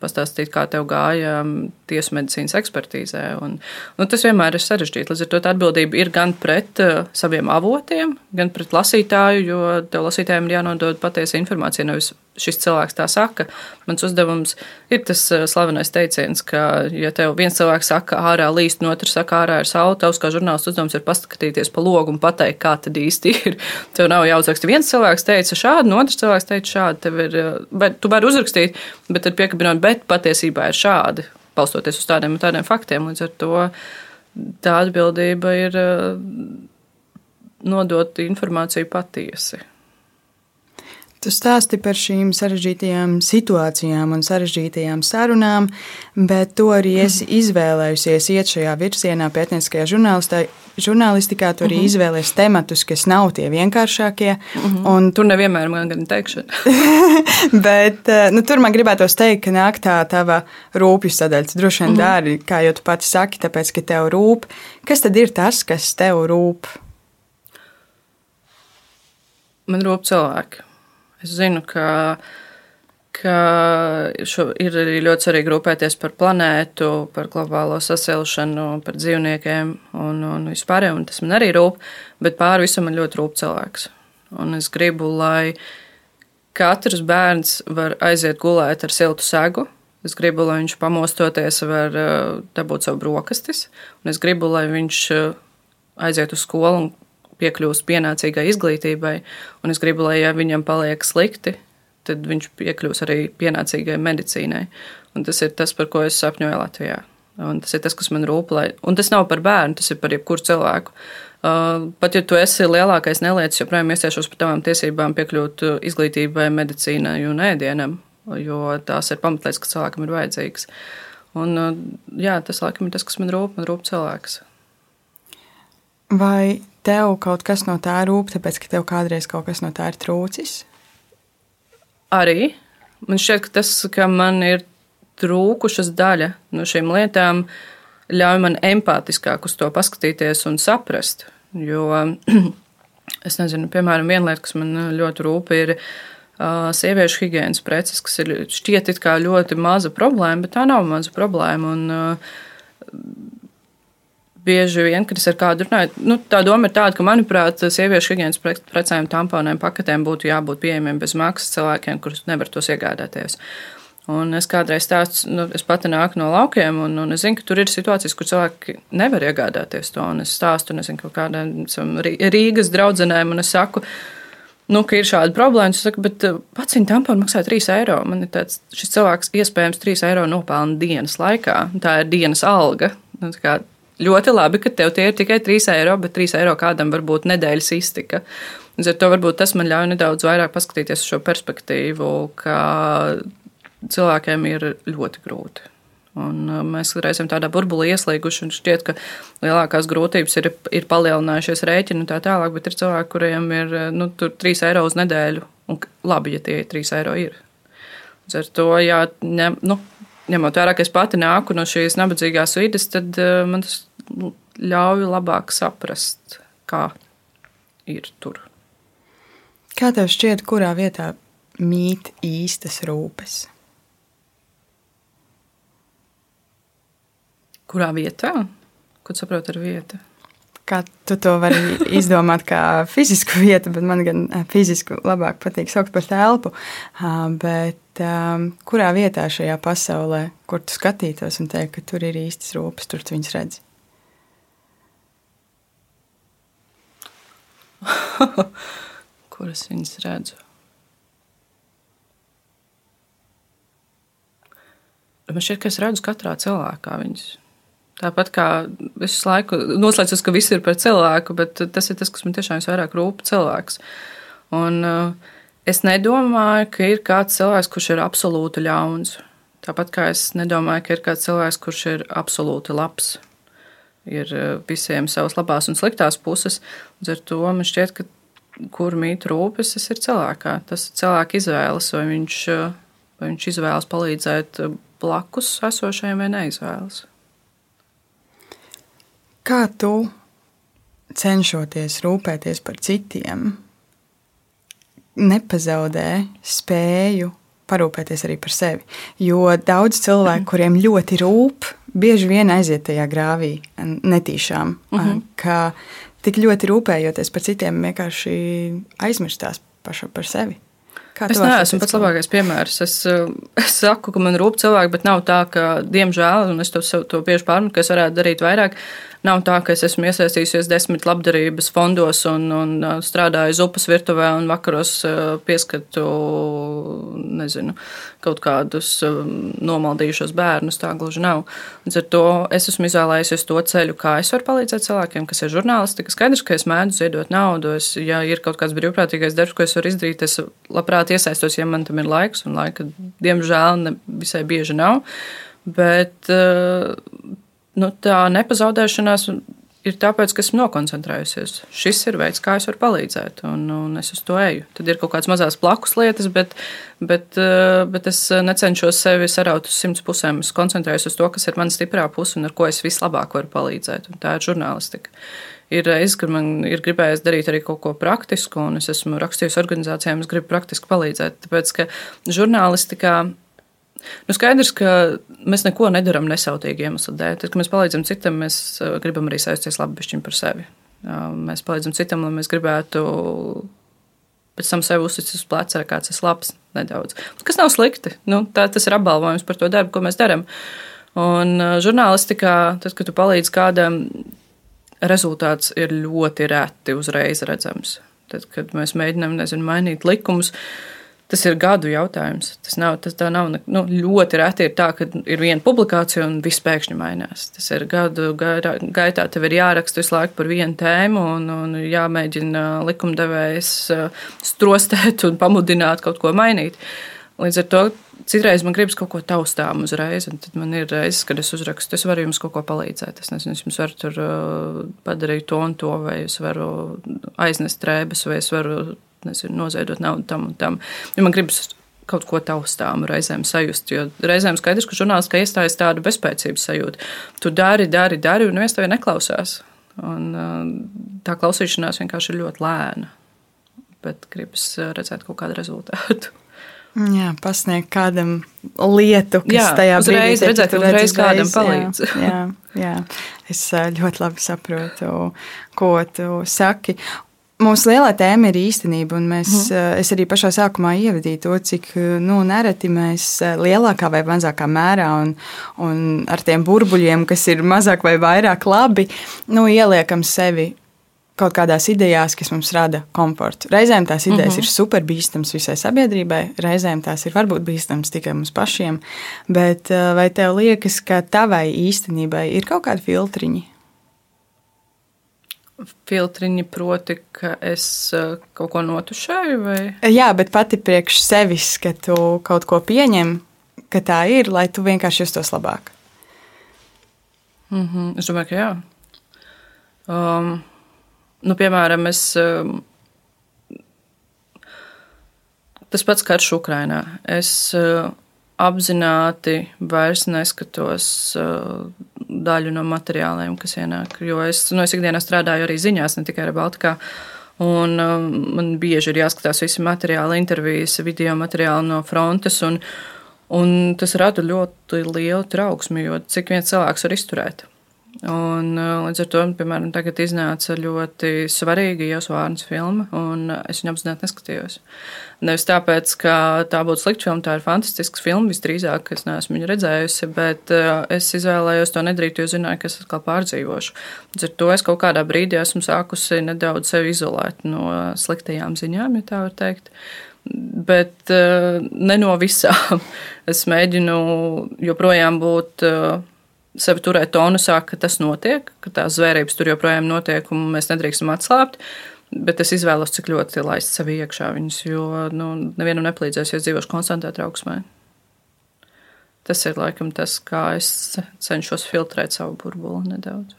pastāstīt, kā tev gāja tiesu medicīnas ekspertīzē. Un, nu, tas vienmēr ir sarežģīti. Līdz ar to atbildība ir gan pret uh, saviem avotiem, gan pret lasītāju, jo tev lasītājiem ir jānodod patiesa informācija, nevis šis cilvēks tā saka. Mans uzdevums ir tas eh, slavenais teiciens, ka, ja tev viens cilvēks saka, ārā līst, un otrs saka, ārā ir saule, tavs kā žurnālists uzdevums ir paskatīties pa logu un pateikt, kā tad īsti ir. Tev nav jāuzraksta viens cilvēks teica šādu, un otrs cilvēks teica šādu. Tev ir, bet, eh, tu vari uzrakstīt, bet tad piekabinot, bet patiesībā ir šādi, balstoties uz tādiem un tādiem faktiem. Līdz ar to tā atbildība ir eh, nodot informāciju patiesi. Tu stāsti par šīm sarežģītajām situācijām un sarežģītajām sarunām, bet tu arī esi izvēlējusies iet šajā virzienā pētnieciskajā žurnālistikā. Tu arī uh -huh. izvēlējies tematus, kas nav tie vienkāršākie. Uh -huh. un... Tur nevienmēr man gan teikšana. bet eh, nu, tur man gribētos teikt, ka nāk tā tava rūpju sadaļa. Droši vien uh -huh. dārgi, kā jau tu pati saki, tāpēc, ka tev rūp. Kas tad ir tas, kas tev rūp? Man rūp cilvēki. Es zinu, ka, ka ir arī ļoti svarīgi rūpēties par planētu, par globālo sasilšanu, par dzīvniekiem un, un vispārējo, un tas man arī rūp, bet pāri visam man ļoti rūp cilvēks. Un es gribu, lai katrs bērns var aiziet gulēt ar siltu segu, Es gribu, lai viņš pamostoties var dabūt savu brokastis, un es gribu, lai viņš aiziet uz skolu un piekļūst pienācīgai izglītībai, un es gribu, lai ja viņam paliek slikti, tad viņš piekļūs arī pienācīgai medicīnai. Un tas ir tas, par ko es sapņoju Latvijā. Un tas ir tas, kas man rūp. Lai... Un tas nav par bērnu, tas ir par jebkuru cilvēku. Uh, pat ja tu esi lielākais nelietis, joprojām iestiešos par tavām tiesībām piekļūt izglītībai, medicīnai un ēdienam, jo tās ir pamatlietas, kas cilvēkam ir vajadzīgas. Un, uh, jā, tas laikam ir tas, kas man rūp, man rūp cilvēks. Vai tev kaut kas no tā rūp, tāpēc ka tev kādreiz kaut kas no tā ir trūcis? Arī man šķiet, ka tas, ka man ir trūkušas daļa no šīm lietām, ļauj man empātiskāk uz to paskatīties un saprast. Jo es nezinu, piemēram, viena lieta, kas man ļoti rūp, ir uh, sieviešu higiēnas preces, kas ir šķiet kā ļoti maza problēma, bet tā nav maza problēma. Un, uh, bieži vien, kad es ar kādu runāju, nu, tā doma ir tāda, ka, manuprāt, sieviešu higiēnas precēm, tamponiem, paketēm būtu jābūt pieejamiem bez maksas cilvēkiem, kurus nevar tos iegādāties. Un es kādreiz stāstu, nu, es pati nāku no laukiem, un, un es zinu, ka tur ir situācijas, kur cilvēki nevar iegādāties to. Un es stāstu, un es zinu, kādām Rīgas draudzenēm, un es saku, nu, ka ir šāda problēma. Es saku, bet uh, pats viņa tampons maksā 3 eiro. Man ir tāds, šis cilvēks iespējams 3 eiro nopelna dienas laikā. Tā ir dienas alga. Nu, kā, ļoti labi, ka tev tie ir tikai 3 eiro, bet 3 eiro kādam var būt nedēļas iztika. Līdz ar to varbūt tas man ļauj nedaudz vairāk paskatīties uz šo perspektīvu, ka cilvēkiem ir ļoti grūti. Un uh, mēs reizēm tādā burbulī ieslīguši, un šķiet, ka lielākās grūtības ir, ir palielinājušies rēķini un tā tālāk, bet ir cilvēki, kuriem ir uh, nu, 3 eiro uz nedēļu, un labi, ja tie 3 eiro ir. Līdz ar to, jā, ņem, nu, ņemot vērā, ka es pati nāku no šīs nabadzīgās vidas, tad uh, man tas ļauj labāk saprast, kā ir tur. Kā tev šķiet, kurā vietā mīt īstas rūpes? Kurā vietā? Ko saprot ar vietu? Kā tu to vari izdomāt, kā fizisku vietu, bet man gan fizisku labāk patīk saukt par telpu. Bet kurā vietā šajā pasaulē, kur tu skatītos un teikt, ka tur ir īstas rūpes, tur tu viņas redzi? Kuras viņas redzu? Man šķiet, ka es redzu katrā cilvēkā viņas. Tāpat kā es visu laiku noslēdzu, ka viss ir par cilvēku, bet tas ir tas, kas man tiešām visvairāk rūp cilvēks. Un uh, es nedomāju, ka ir kāds cilvēks, kurš ir absolūti ļauns. Tāpat kā es nedomāju, ka ir kāds cilvēks, kurš ir absolūti labs. Ir uh, visiem savas labās un sliktās puses. Līdz ar to man šķiet, ka kur mīt rūpes, tas ir cilvēkā. Tas ir cilvēka izvēles, vai viņš, uh, vai viņš izvēlas palīdzēt blakus esošajiem vai neizvēlas. Kā tu cenšoties rūpēties par citiem, nepazaudē spēju parūpēties arī par sevi. Jo daudz cilvēku, kuriem ļoti rūp, bieži vien aiziet tajā grāvī netīšām, uh mhm. -huh. ka tik ļoti rūpējoties par citiem, vienkārši aizmirstās pašu par sevi. Kā es neesmu pats labākais piemērs. Es, es saku, ka man rūp cilvēki, bet nav tā, ka, diemžēl, un es to, to bieži pārmetu, ka es varētu darīt vairāk. Nav tā, ka es esmu iesaistījusies desmit labdarības fondos un, un strādāju zupas virtuvē un vakaros pieskatu, nezinu, kaut kādus nomaldījušos bērnus. Tā gluži nav. Līdz ar to es esmu izvēlējusies to ceļu, kā es varu palīdzēt cilvēkiem, kas ir žurnālisti. Skaidrs, ka es mēdzu ziedot naudu. Es, ja ir kaut kāds brīvprātīgais darbs, ko es varu izdarīt, es labprāt iesaistos, ja man tam ir laiks, un laika, diemžēl, ne, visai bieži nav. Bet nu, tā nepazaudēšanās ir tāpēc, ka esmu nokoncentrējusies. Šis ir veids, kā es varu palīdzēt, un, un es uz to eju. Tad ir kaut kādas mazas blakus lietas, bet, bet, eh, bet es necenšos sevi saraut uz simts pusēm. Es koncentrējos uz to, kas ir mana stiprā puse un ar ko es vislabāk varu palīdzēt. Tā ir žurnālistika. Ir reizes, kad man ir gribējies darīt arī kaut ko praktisku, un es esmu rakstījusi organizācijām, es gribu praktiski palīdzēt. Tāpēc, ka žurnālistikā Nu, skaidrs, ka mēs neko nedarām nesautīgi iemeslu dēļ. Tad, kad mēs palīdzam citam, mēs uh, gribam arī sajusties labi par sevi. Uh, mēs palīdzam citam, lai mēs gribētu pēc tam sev uzticēt uz pleca, kāds ir labs nedaudz. Kas nav slikti. Nu, tā, tas ir apbalvojums par to darbu, ko mēs darām. Un uh, žurnālistikā, tad, kad tu palīdzi kādam, rezultāts ir ļoti reti uzreiz redzams. Tad, kad mēs mēģinām nezinu, mainīt likumus, tas ir gadu jautājums. Tas nav, tas nav nu, ļoti reti ir tā, ka ir viena publikācija un viss pēkšņi mainās. Tas ir gadu gaitā, tev ir jāraksta visu laiku par vienu tēmu un, un jāmēģina likumdevējs strostēt un pamudināt kaut ko mainīt. Līdz ar to Citreiz man gribas kaut ko taustām uzreiz, un tad man ir reizes, kad es uzrakstu, es varu jums kaut ko palīdzēt. Es nezinu, es jums varu tur uh, padarīt to un to, vai es varu aiznest drēbes, vai es varu nezinu, noziedot naudu tam un tam. Ja man gribas kaut ko taustām reizēm sajust. Jo reizēm skaidrs, ka žurnālistiskā iestājas tādu bezspēcības sajūtu. Tu dari, dari, dari, un neviens tevi neklausās. Un, uh, tā klausīšanās vienkārši ir ļoti lēna. Bet gribas redzēt kaut kādu rezultātu. Jā, pasniegt kādam lietu, kas jā, tajā brīdī ir. Redzēt, ka uzreiz kādam palīdz. Jā, jā, jā, es ļoti labi saprotu, ko tu saki. Mūsu lielā tēma ir īstenība, un mēs, mm. es arī pašā sākumā ievadīju to, cik nu, nereti mēs lielākā vai mazākā mērā un, un ar tiem burbuļiem, kas ir mazāk vai vairāk labi, nu, ieliekam sevi kaut kādās idejās, kas mums rada komfortu. Reizēm tās idejas uh -huh. ir super bīstamas visai sabiedrībai, reizēm tās ir varbūt bīstamas tikai mums pašiem. Bet eh, vai tev liekas, ka tavai īstenībai ir kaut kādi filtriņi? Filtriņi proti, ka es eh, kaut ko notušēju? Vai? Jā, bet pati priekš sevis, ka tu kaut ko pieņem, ka tā ir, lai tu vienkārši justos labāk. Mm -hmm. Es domāju, ka jā. Um, Nu, piemēram, es, um, tas pats karš Ukrainā. Es uh, apzināti vairs neskatos uh, daļu no materiāliem, kas ienāk. Jo es, nu, es ikdienā strādāju arī ziņās, ne tikai ar Baltikā. Un um, man bieži ir jāskatās visi materiāli, intervijas, video materiāli no frontes. Un, un tas rada ļoti lielu trauksmi, jo cik viens cilvēks var izturēt. Un, uh, līdz ar to, piemēram, tagad iznāca ļoti svarīga Iesu Vārnas filma, un uh, es viņu apzināti neskatījos. Nevis tāpēc, ka tā būtu slikta filma, tā ir fantastisks film, visdrīzāk, es neesmu viņu redzējusi, bet uh, es izvēlējos to nedarīt, jo zināju, ka es atkal pārdzīvošu. Līdz ar to es kaut kādā brīdī esmu sākusi nedaudz sevi izolēt no sliktajām ziņām, ja tā var teikt bet uh, ne no visām. Es mēģinu joprojām būt uh, sevi turēt tonusā, ka tas notiek, ka tās zvērības tur joprojām notiek un mēs nedrīkstam atslābt. Bet es izvēlos, cik ļoti laist sevi iekšā viņus, jo nu, nevienam nepalīdzēs, ja dzīvošu konstantā trauksmē. Tas ir laikam tas, kā es cenšos filtrēt savu burbuli nedaudz.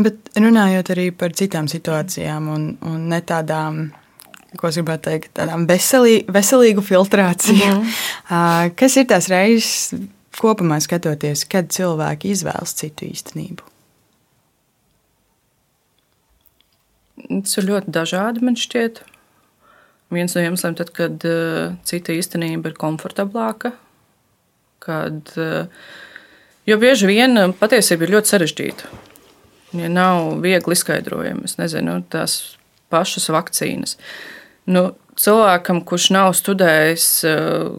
Bet runājot arī par citām situācijām un, un ne tādām, ko es gribētu teikt, tādām veselī, veselīgu filtrāciju, mm -hmm. kas ir tās reizes, kopumā skatoties, kad cilvēki izvēlas citu īstenību? Tas ir ļoti dažādi, man šķiet. Viens no iemesliem, tad, kad uh, cita īstenība ir komfortablāka, kad, uh, jo bieži vien patiesība ir ļoti sarežģīta. Ja nav viegli izskaidrojama, es nezinu, tās pašas vakcīnas. Nu, cilvēkam, kurš nav studējis uh,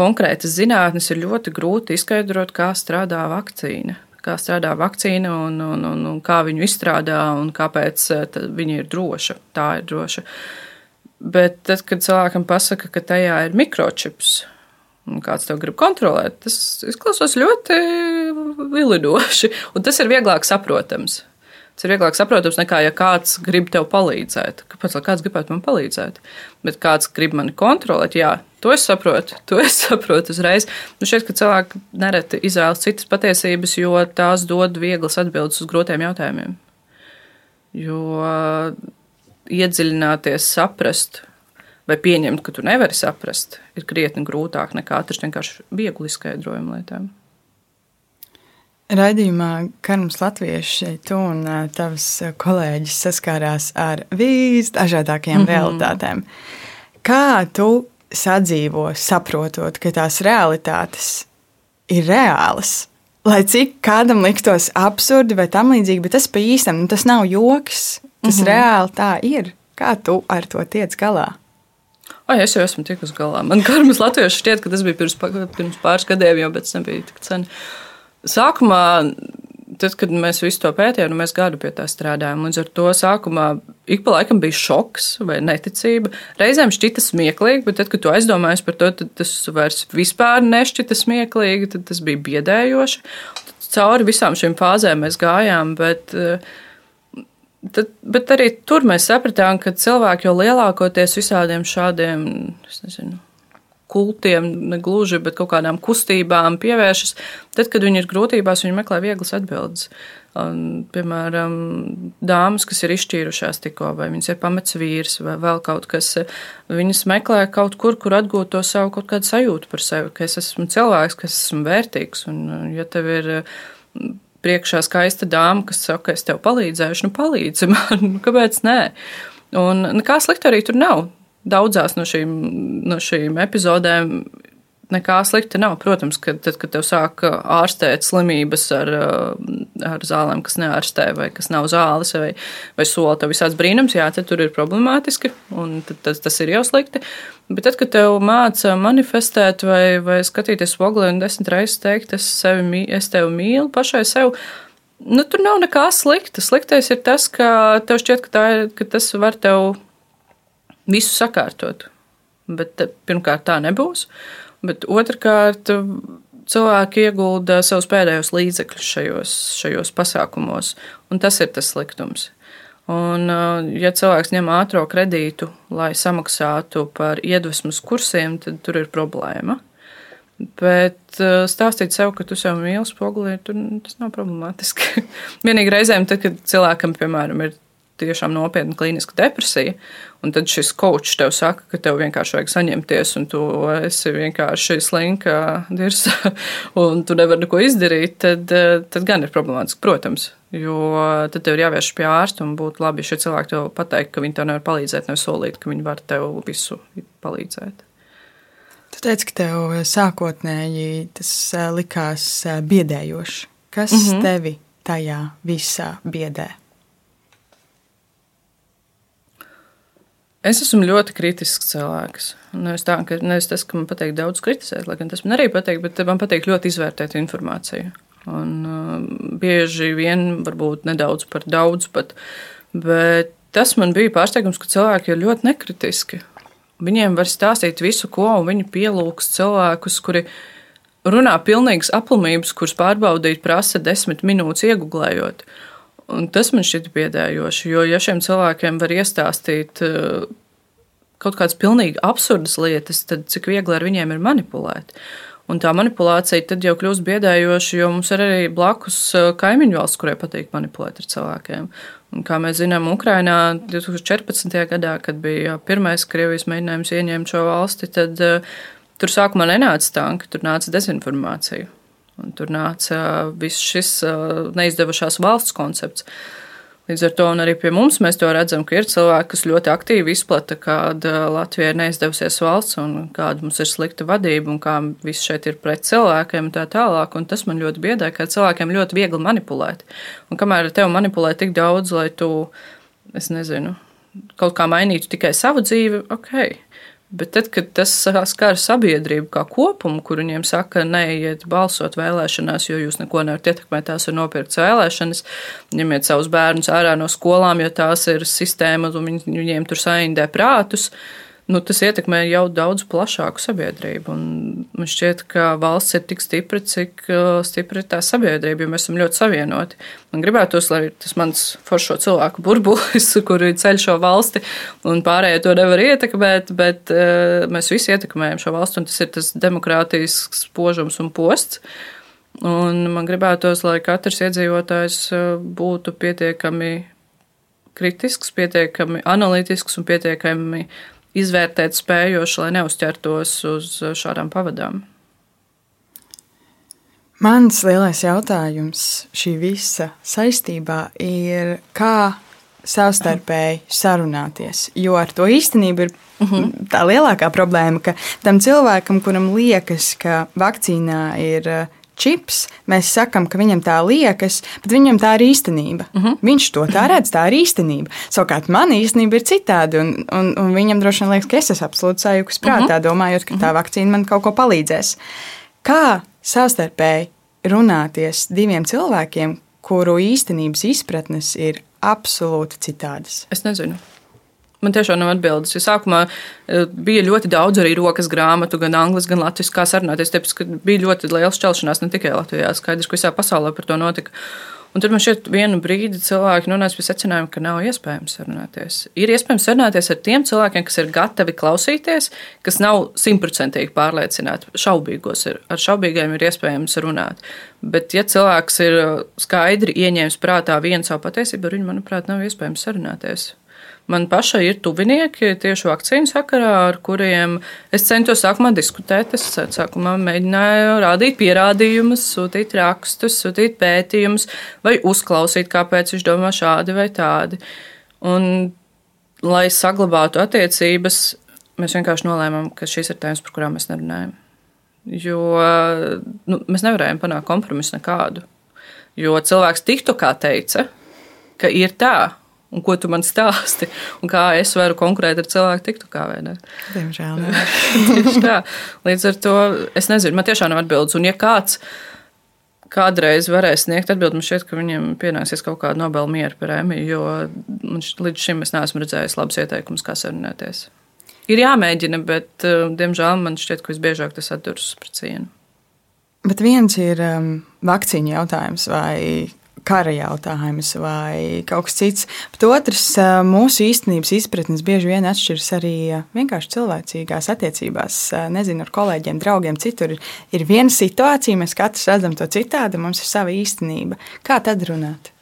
konkrētas zinātnes ir ļoti grūti izskaidrot, kā strādā vakcīna. Kā strādā vakcīna un, un, un, un kā viņu izstrādā un kāpēc eh, viņa ir droša. Tā ir droša. Bet tad, kad cilvēkam pasaka, ka tajā ir mikročips, un kāds to grib kontrolēt, tas izklausās ļoti vilinoši. Un tas ir vieglāk saprotams. Tas ir vieglāk saprotams nekā, ja kāds grib tev palīdzēt. Kāpēc kāds gribētu man palīdzēt? Bet kāds grib mani kontrolēt, jā, to es saprotu. To es saprotu uzreiz. Nu, šķiet, ka cilvēki nereti izvēlas citas patiesības, jo tās dod vieglas atbildes uz grūtiem jautājumiem. Jo iedziļināties, saprast, vai pieņemt, ka tu nevari saprast, ir krietni grūtāk nekā atrast vienkārši vieglu izskaidrojumu lietām. Raidījumā Karams Latvieši, tu un tavs kolēģis saskārās ar visdažādākajām mm -hmm. realitātēm. Kā tu sadzīvo, saprotot, ka tās realitātes ir reālas? Lai cik kādam liktos absurdi vai tam līdzīgi, bet tas pa īstam, nu, tas nav joks. Tas mm -hmm. reāli tā ir. Kā tu ar to tiec galā? Ai, es jau esmu tikus galā. Man karmas latviešu šķiet, ka tas bija pirms, pirms pāris gadiem, jau, bet tas nebija tik sen. Sākumā tad, kad mēs visu to pētījām, nu, mēs gadu pie tā strādājām. Līdz ar to sākumā ik pa laikam bija šoks vai neticība. Reizēm šķita smieklīgi, bet tad, kad tu aizdomājies par to, tad tas vairs vispār nešķita smieklīgi, tad tas bija biedējoši. Tad cauri visām šīm fāzēm mēs gājām, bet, tad, bet arī tur mēs sapratām, ka cilvēki jau lielākoties visādiem šādiem, es nezinu, kultiem, ne gluži, bet kaut kādām kustībām pievēršas. Tad, kad viņi ir grūtībās, viņi meklē vieglas atbildes. Un, piemēram, dāmas, kas ir izšķīrušās tikko, vai viņas ir pamets vīrs, vai vēl kaut kas, viņas meklē kaut kur, kur atgūt to savu kaut kādu sajūtu par sevi, ka es esmu cilvēks, kas esmu vērtīgs. Un, ja tev ir priekšā skaista dāma, kas saka, es tev palīdzēšu, nu palīdzi man, nu kāpēc nē? Un nekā slikta arī tur nav daudzās no šīm, no šīm epizodēm nekā slikta nav. Protams, ka tad, kad tev sāk ārstēt slimības ar, ar zālēm, kas neārstē, vai kas nav zāles, vai, vai sola tev visāds brīnums, jā, tad tur ir problemātiski, un tas, tas ir jau slikti. Bet tad, kad tev māca manifestēt vai, vai skatīties spoglī un desmit reizes teikt, es, sevi, es tevi mīlu pašai sev, nu, tur nav nekā slikta. Sliktais ir tas, ka tev šķiet, ka, tā, ka tas var tev visu sakārtot. Bet eh, pirmkārt, tā nebūs. Bet otrkārt, cilvēki iegulda savus pēdējos līdzekļus šajos, šajos pasākumos, un tas ir tas sliktums. Un, eh, ja cilvēks ņem ātrā kredītu, lai samaksātu par iedvesmas kursiem, tad tur ir problēma. Bet eh, stāstīt sev, ka tu sev mīli spogulī, tas nav problemātiski. Vienīgi reizēm, tad, kad cilvēkam, piemēram, ir tiešām nopietna klīniska depresija, un tad šis kočs tev saka, ka tev vienkārši vajag saņemties, un tu esi vienkārši slinka dirsa, un tu nevari neko izdarīt, tad, tad gan ir problemātiski, protams. Jo tad tev ir jāvērš pie ārsta un būtu labi, ja šie cilvēki tev pateikt, ka viņi tev nevar palīdzēt, nevis solīt, ka viņi var tev visu palīdzēt. Tu teici, ka tev sākotnēji tas likās biedējoši. Kas mm -hmm. tevi tajā visā biedē? Es esmu ļoti kritisks cilvēks. Nevis, tā, ka, nevis tas, ka man patīk daudz kritizēt, lai gan tas man arī patīk, bet man patīk ļoti izvērtēt informāciju. Un, uh, bieži vien, varbūt nedaudz par daudz pat. Bet tas man bija pārsteigums, ka cilvēki ir ļoti nekritiski. Viņiem var stāstīt visu, ko, viņi pielūgs cilvēkus, kuri runā pilnīgas aplamības, kuras pārbaudīt prasa desmit minūtes iegūlējot. Un tas man šķiet biedējoši, jo ja šiem cilvēkiem var iestāstīt eh, kaut kādas pilnīgi absurdas lietas, tad cik viegli ar viņiem ir manipulēt. Un tā manipulācija tad jau kļūst biedējoša, jo mums ir arī blakus eh, kaimiņu valsts, kurai patīk manipulēt ar cilvēkiem. Un kā mēs zinām, Ukrainā 2014. gadā, kad bija pirmais Krievijas mēģinājums ieņemt šo valsti, tad uh, tur sākumā nenāca tanki, tur nāca dezinformācija. Un tur nāca viss šis neizdevušās valsts koncepts. Līdz ar to arī pie mums mēs redzam, ka ir cilvēki, kas ļoti aktīvi izplata, kāda Latvija ir neizdevusies valsts un kāda mums ir slikta vadība un kā viss šeit ir pret cilvēkiem un tā tālāk. Un tas man ļoti biedē, ka cilvēkiem ļoti viegli manipulēt. Un kamēr ar tevi manipulē tik daudz, lai tu, es nezinu, kaut kā mainītu tikai savu dzīvi, ok. Bet tad, kad tas skar sabiedrību kā kopumu, kur viņiem saka, neiet balsot vēlēšanās, jo jūs neko nevarat ietekmēt, tās ir nopirktas vēlēšanas, ņemiet savus bērnus ārā no skolām, jo tās ir sistēmas un viņiem tur saindē prātus. Uh, nu, tas ietekmē jau daudz plašāku sabiedrību. Un man šķiet, ka valsts ir tik stipra, cik uh, stipra ir tā sabiedrība, jo mēs esam ļoti savienoti. Man gribētos, lai tas mans foršo cilvēku burbulis, kuri ceļ šo valsti, un pārējie to nevar ietekmēt, bet uh, mēs visi ietekmējam šo valsti, un tas ir tas demokrātisks spožums un posts. Un man gribētos, lai katrs iedzīvotājs uh, būtu pietiekami kritisks, pietiekami analītisks un pietiekami izvērtēt spējoši, lai neuzķertos uz šādām pavadām. Mans lielais jautājums šī visa saistībā ir, kā savstarpēji sarunāties. Jo ar to īstenību ir uh mhm. -huh. tā lielākā problēma, ka tam cilvēkam, kuram liekas, ka vakcīnā ir čips, mēs sakām, ka viņam tā liekas, bet viņam tā ir īstenība. Uh mhm. -huh. Viņš to tā redz, tā ir īstenība. Savukārt man īstenība ir citādi, un, un, un viņam droši vien liekas, ka es esmu absolūti sajūgs prātā, uh mhm. -huh. domājot, ka tā mhm. vakcīna man kaut ko palīdzēs. Kā savstarpēji runāties diviem cilvēkiem, kuru īstenības izpratnes ir absolūti citādas? Es nezinu. Man tiešām nav atbildes. Ja sākumā eh, bija ļoti daudz arī rokas grāmatu, gan angļuiski, gan latviešu, kā sarunāties. Tāpēc, bija ļoti liela šķelšanās ne tikai Latvijā, skaidrs, ka visā pasaulē par to notika. Un tad man šķiet, vienu brīdi cilvēki nonāca pie secinājuma, ka nav iespējams sarunāties. Ir iespējams sarunāties ar tiem cilvēkiem, kas ir gatavi klausīties, kas nav simtprocentīgi pārliecināti. Šaubīgos ir, ar šaubīgiem ir iespējams runāt. Bet, ja cilvēks ir skaidri ieņēmis prātā vienu savu patiesību, ar viņu, manuprāt, nav iespējams sarunāties. Man pašai ir tuvinieki tieši vakcīnu sakarā, ar kuriem es centos sākumā diskutēt. Es sākumā mēģināju rādīt pierādījumus, sūtīt rakstus, sūtīt pētījumus, vai uzklausīt, kāpēc viņš domā šādi vai tādi. Un, lai saglabātu attiecības, mēs vienkārši nolēmām, ka šīs ir tēmas, par kurām mēs nerunājam. Jo nu, mēs nevarējām panākt kompromisu nekādu. Jo cilvēks tiktu kā teica, ka ir tā, un ko tu man stāsti, un kā es varu konkurēt ar cilvēku tiktu kā vai ne. Diemžēl. Tieši tā. Līdz ar to es nezinu, man tiešām nav atbildes. Un ja kāds kādreiz varēs sniegt atbildi, man šķiet, ka viņiem pienāksies kaut kāda Nobela miera prēmija, jo līdz šim es neesmu redzējis labus ieteikumus, kā sarunāties. Ir jāmēģina, bet, uh, diemžēl, man šķiet, ka visbiežāk tas atduras pret cienu. Bet viens ir um, vakcīnu jautājums, vai kara jautājums vai kaut kas cits. Bet otrs, mūsu īstenības izpratnes bieži vien atšķiras arī vienkārši cilvēcīgās attiecībās. Nezinu, ar kolēģiem, draugiem, citur ir viena situācija, mēs katrs redzam to citādi, mums ir sava īstenība. Kā tad runāt?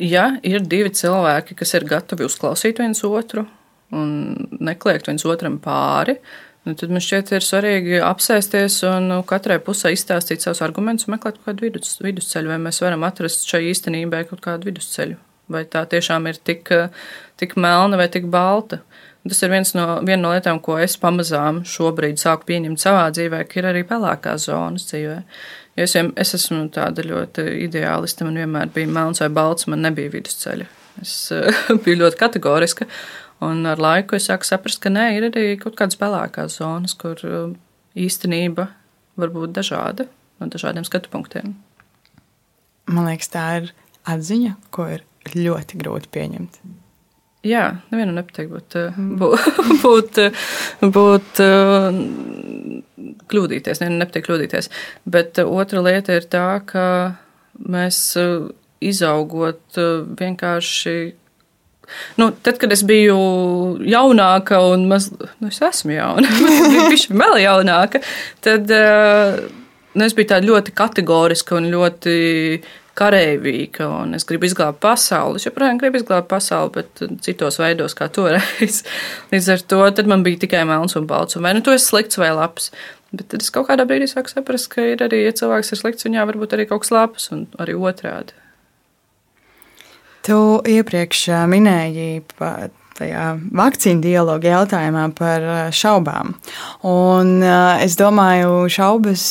Ja ir divi cilvēki, kas ir gatavi uzklausīt viens otru un nekliegt viens otram pāri, tad Nu, tad man šķiet, ir svarīgi apsēsties un nu, katrai pusē izstāstīt savus argumentus un meklēt kādu vidus, vidusceļu, vai mēs varam atrast šai īstenībai kaut kādu vidusceļu. Vai tā tiešām ir tik, tik melna vai tik balta. Tas ir viens no, viena no lietām, ko es pamazām šobrīd sāku pieņemt savā dzīvē, ka ir arī pelēkās zonas dzīvē. Jo es, es esmu tāda ļoti ideālista, man vienmēr bija melns vai balts, man nebija vidusceļa. Es biju ļoti kategoriska. Un ar laiku es sāku saprast, ka nē, ir arī kaut kādas pelēkās zonas, kur um, īstenība var būt dažāda no dažādiem skatu punktiem. Man liekas, tā ir atziņa, ko ir ļoti grūti pieņemt. Jā, nevienam nepatīk būt, uh, mm. būt, būt, būt uh, kļūdīties. Nevienam nepatīk kļūdīties. Bet uh, otra lieta ir tā, ka mēs izaugot vienkārši Nu, tad, kad es biju jaunāka, un maz, nu, es esmu jauna, bet biju vēl jaunāka, tad uh, nu, es biju tāda ļoti kategoriska un ļoti karavīga, un es gribu izglābt pasauli. Es joprojām gribu izglābt pasauli, bet citos veidos, kā toreiz. Līdz ar to man bija tikai melns un balts, un vai nu tu esi slikts vai labs. Bet tad es kaut kādā brīdī sāku saprast, ka ir arī, ja cilvēks ir slikts, viņā var būt arī kaut kas labs, un arī otrādi. Tu iepriekš minēji par tajā vakcīnu dialogu jautājumā par šaubām. Un es domāju, šaubas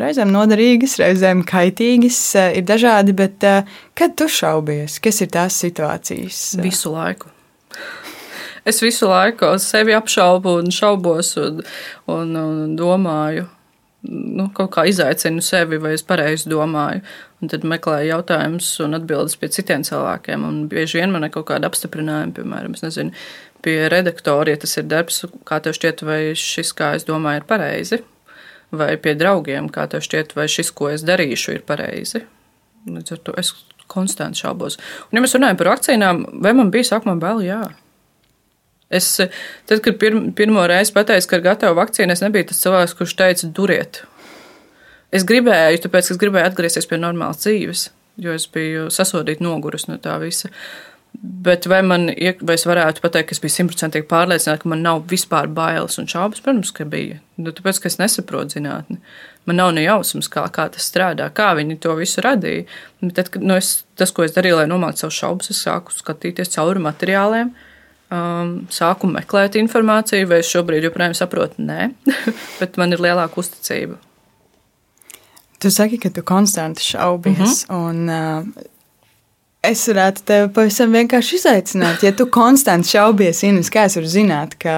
reizēm noderīgas, reizēm kaitīgas, ir dažādi, bet kad tu šaubies, kas ir tās situācijas? Visu laiku. Es visu laiku sevi apšaubu un šaubos un, un, un domāju, nu, kaut kā izaicinu sevi, vai es pareizi domāju. Un tad meklēju jautājumus un atbildes pie citiem cilvēkiem. Un bieži vien man ir kaut kāda apstiprinājuma, piemēram, nezinu, pie redaktora, ja tas ir darbs, kā tev šķiet, vai šis, kā es domāju, ir pareizi. Vai pie draugiem, kā tev šķiet, vai šis, ko es darīšu, ir pareizi. Līdz ar to es konstanti šaubos. Un, ja mēs runājam par vakcīnām, vai man bija sākumā bail? Jā. Es, tad, kad pir, pirmo reizi pateicu, ka ir gatava vakcīna, es nebiju tas cilvēks, kurš teica, duriet. Es gribēju, tāpēc es gribēju atgriezties pie normālas dzīves, jo es biju sasodīta, nogurusi no tā visa. Bet vai, man, vai es varētu pateikt, ka es biju simtprocentīgi pārliecināta, ka man nav vispār bailes un šaubas? Protams, ka bija. Nu, tāpēc, ka es nesaprotu zinātni. Man nav ne jausmas, kā, kā tas strādā, kā viņi to visu radīja. Tad, kad, nu, es, tas, ko es darīju, lai nomāktu savus šaubas, es sāku skatīties cauri materiāliem. Uh, um, sāku meklēt informāciju, vai es šobrīd joprojām saprotu, nē, bet man ir lielāka uzticība. Tu saki, ka tu konstanti šaubies. Uh -huh. un, uh, Es varētu tevi pavisam vienkārši izaicināt. Ja tu konstanti šaubies, Ines, kā es varu zināt, ka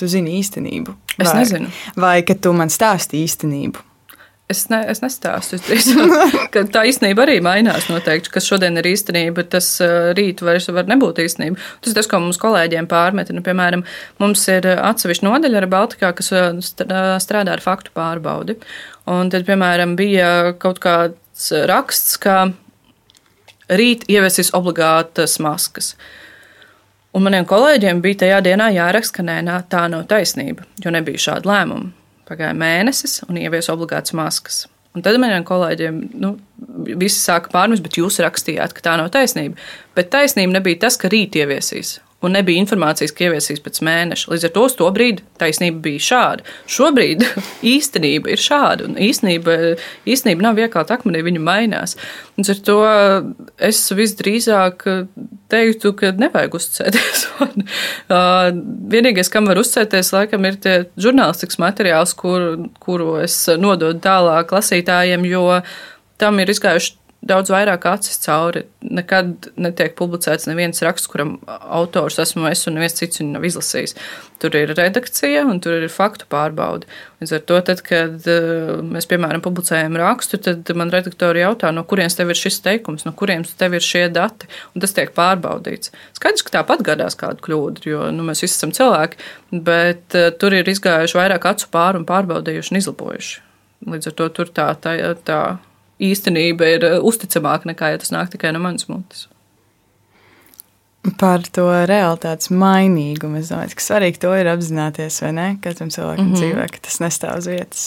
tu zini īstenību? Vai, es nezinu. Vai ka tu man stāsti īstenību? Es, ne, es nestāstu. Es drīzāk, tā īstenība arī mainās. Noteikti, kas šodien ir īstenība, tas uh, rīt vairs var nebūt īstenība. Tas ir tas, ko mums kolēģiem pārmet. Nu, piemēram, mums ir atsevišķa nodaļa ar Baltikā, kas uh, strādā ar faktu pārbaudi. Un tad, piemēram, bija kaut kāds raksts, ka rīt ieviesīs obligātas maskas. Un maniem kolēģiem bija tajā dienā jāraksta, ka nē, nā, tā nav taisnība, jo nebija šāda lēmuma. Pagāja mēnesis un ievies obligātas maskas. Un tad maniem kolēģiem nu, visi sāka pārmest, bet jūs rakstījāt, ka tā nav taisnība. Bet taisnība nebija tas, ka rīt ieviesīs un nebija informācijas, ka ieviesīs pēc mēneša. Līdz ar to to brīdi taisnība bija šāda. Šobrīd īstenība ir šāda, un īstenība, īstenība nav iekalta akmenī, viņa mainās. Līdz ar to es visdrīzāk teiktu, ka nevajag uzticēties. Vienīgais, kam var uzticēties, laikam, ir tie žurnālistikas materiāls, kur, kuru es nododu tālāk lasītājiem, jo tam ir izgājuši daudz vairāk acis cauri. Nekad netiek publicēts neviens raksts, kuram autors esmu es un neviens cits viņu nav izlasījis. Tur ir redakcija un tur ir faktu pārbaude. Līdz ar to, tad, kad uh, mēs, piemēram, publicējam rakstu, tad man redaktori jautā, no kurienes tev ir šis teikums, no kurienes tev ir šie dati, un tas tiek pārbaudīts. Skaidrs, ka tāpat gadās kāda kļūda, jo nu, mēs visi esam cilvēki, bet uh, tur ir izgājuši vairāk acu pāri un pārbaudījuši un izlabojuši. Līdz ar to tur tā, tā, tā īstenība ir eh, uzticamāka nekā, ja tas nāk tikai no manas mutes. Par to realitātes mainīgumu. Es domāju, ka svarīgi to ir apzināties, vai ne? Katram cilvēkam mm -hmm. dzīvē, ka tas nestāv uz vietas.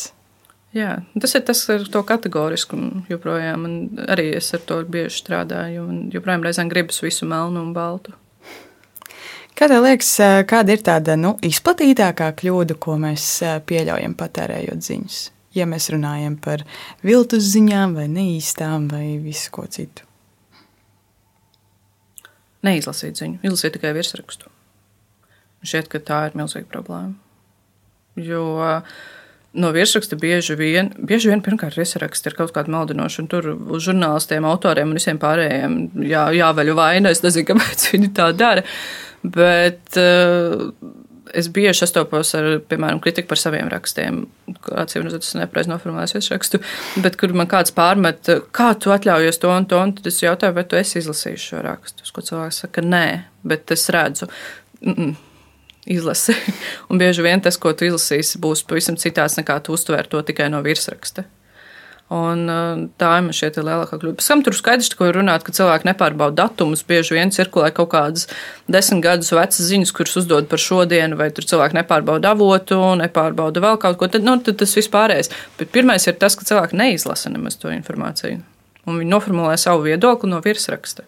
Jā, tas ir tas ar to kategoriskumu joprojām. Arī es ar to bieži strādāju. Joprojām reizēm gribas visu melnu un baltu. Kā tev liekas, eh, kāda ir tāda nu, izplatītākā kļūda, ko mēs eh, pieļaujam patērējot ziņas? Ja mēs runājam par viltus ziņām, vai neīstām, vai visu ko citu. Neizlasīt ziņu, izlasīt tikai virsrakstu. Šķiet, ka tā ir milzīga problēma. Jo no virsraksta bieži vien, bieži vien pirmkārt, virsraksts ir kaut kāda maldinoša, un tur uz žurnālistiem, autoriem un visiem pārējiem jā, jāveļ vaina. Es nezinu, kāpēc viņi tā dara. Bet uh, es bieži sastopos ar, piemēram, kritiku par saviem rakstiem. Atcīm redzot, es nepareizi noformulēju virsrakstu, bet kur man kāds pārmet, kā tu atļaujies to un to, un tad es jautāju, vai tu esi izlasījis šo rakstu. Ko cilvēks saka, nē, bet es redzu. Mm -mm. Izlasi. Un bieži vien tas, ko tu izlasīsi, būs pavisam citāds nekā tu uztver to tikai no virsraksta. Un, tā ir man šeit lielākā kļūda. Pēc tam tur skaidrs, ko ir runāt, ka cilvēki nepārbauda datumus. Bieži vien cirkulē kaut kādas desmit gadus vecas ziņas, kuras uzdod par šodienu, vai tur cilvēki nepārbauda avotu, nepārbauda vēl kaut ko. Tad, nu, tad tas viss pārējais. Bet pirmais ir tas, ka cilvēki neizlasa nemaz to informāciju. Un viņi noformulē savu viedokli no virsraksta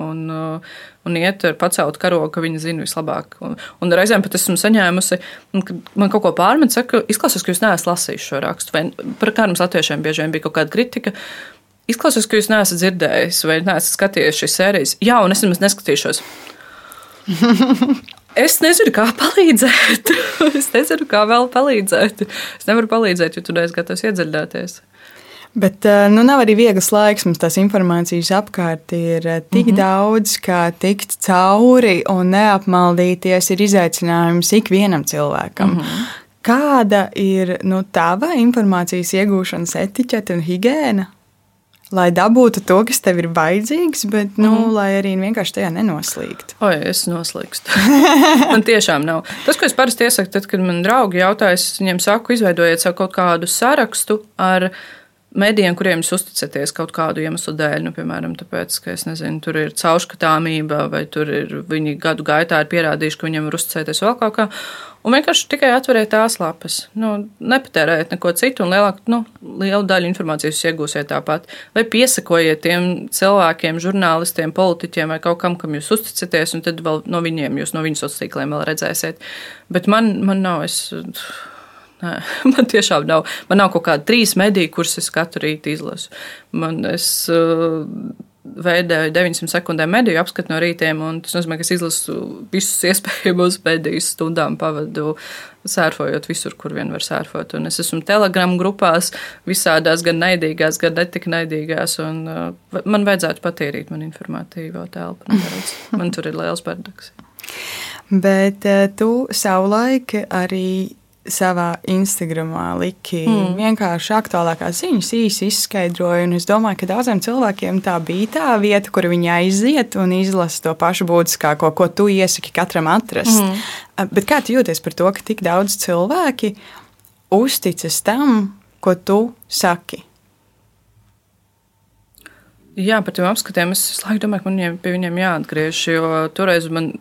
un, uh, un iet ar paceltu karogu, ka viņi zina vislabāk. Un, un reizēm pat esmu saņēmusi, kad man kaut ko pārmet, saka, izklausās, ka jūs neesat lasījuši šo rakstu. Vai par kādiem latviešiem bieži vien bija kaut kāda kritika. Izklausās, ka jūs neesat dzirdējis vai neesat skatījies šīs sērijas. Jā, un es nemaz neskatīšos. Es nezinu, kā palīdzēt. es nezinu, kā vēl palīdzēt. Es nevaru palīdzēt, jo tu neesi gatavs iedziļināties. Bet eh, nu, nav arī viegls laiks. Mums tās informācijas apkārt ir eh, tik mm -hmm. daudz, ka tikt cauri un neapmaldīties ir izaicinājums ikvienam cilvēkam. Mm -hmm. Kāda ir nu, tava informācijas iegūšanas etiķete un higiēna? Lai dabūtu to, kas tev ir vajadzīgs, bet nu, mm. lai arī vienkārši tajā nenoslīgtu. Oi, es noslīgstu. man tiešām nav. Tas, ko es parasti iesaku, tad, kad man draugi jautā, es viņiem saku, izveidojiet sev kaut kādu sarakstu ar viņu medijiem, kuriem jūs uzticaties kaut kādu iemeslu dēļ, nu, piemēram, tāpēc, ka nezinu, tur ir caurskatāmība, vai tur ir viņi gadu gaitā ir pierādījuši, ka viņiem var uzticēties vēl kaut kā. Un vienkārši tikai atveriet tās lapas. Nu, nepatērējiet neko citu, un lielāku, nu, lielu daļu informācijas jūs iegūsiet tāpat. Vai piesakojiet tiem cilvēkiem, žurnālistiem, politiķiem vai kaut kam, kam jūs uzticaties, un tad vēl no viņiem, jūs no viņu sociāliem vēl redzēsiet. Bet man, man nav. Es, Nē, man tiešām nav. Man nav kaut kāda trīs mediju, kuras es katru rītu izlasu. Man es uh, veidēju 900 sekundēm mediju apskatu no rītiem, un tas nozīmē, ka es izlasu visus iespējamos medijas stundām, pavadu sērfojot visur, kur vien var sērfot. Un es esmu telegramu grupās, visādās, gan naidīgās, gan netik naidīgās, un uh, man vajadzētu patīrīt man informatīvo telpu. Man tur ir liels bardaks. Bet uh, tu savulaik arī savā Instagramā liki mm. vienkārši aktuālākās ziņas, īsi izskaidroju. Es domāju, ka daudziem cilvēkiem tā bija tā vieta, kur viņi aiziet un izlasa to pašu būtiskāko, ko tu iesaki katram atrast. Mm. Bet kā tu jūties par to, ka tik daudz cilvēki uzticas tam, ko tu saki? Jā, par tiem apskatiem es laiku domāju, ka man pie viņiem jāatgriežas. Jo toreiz man.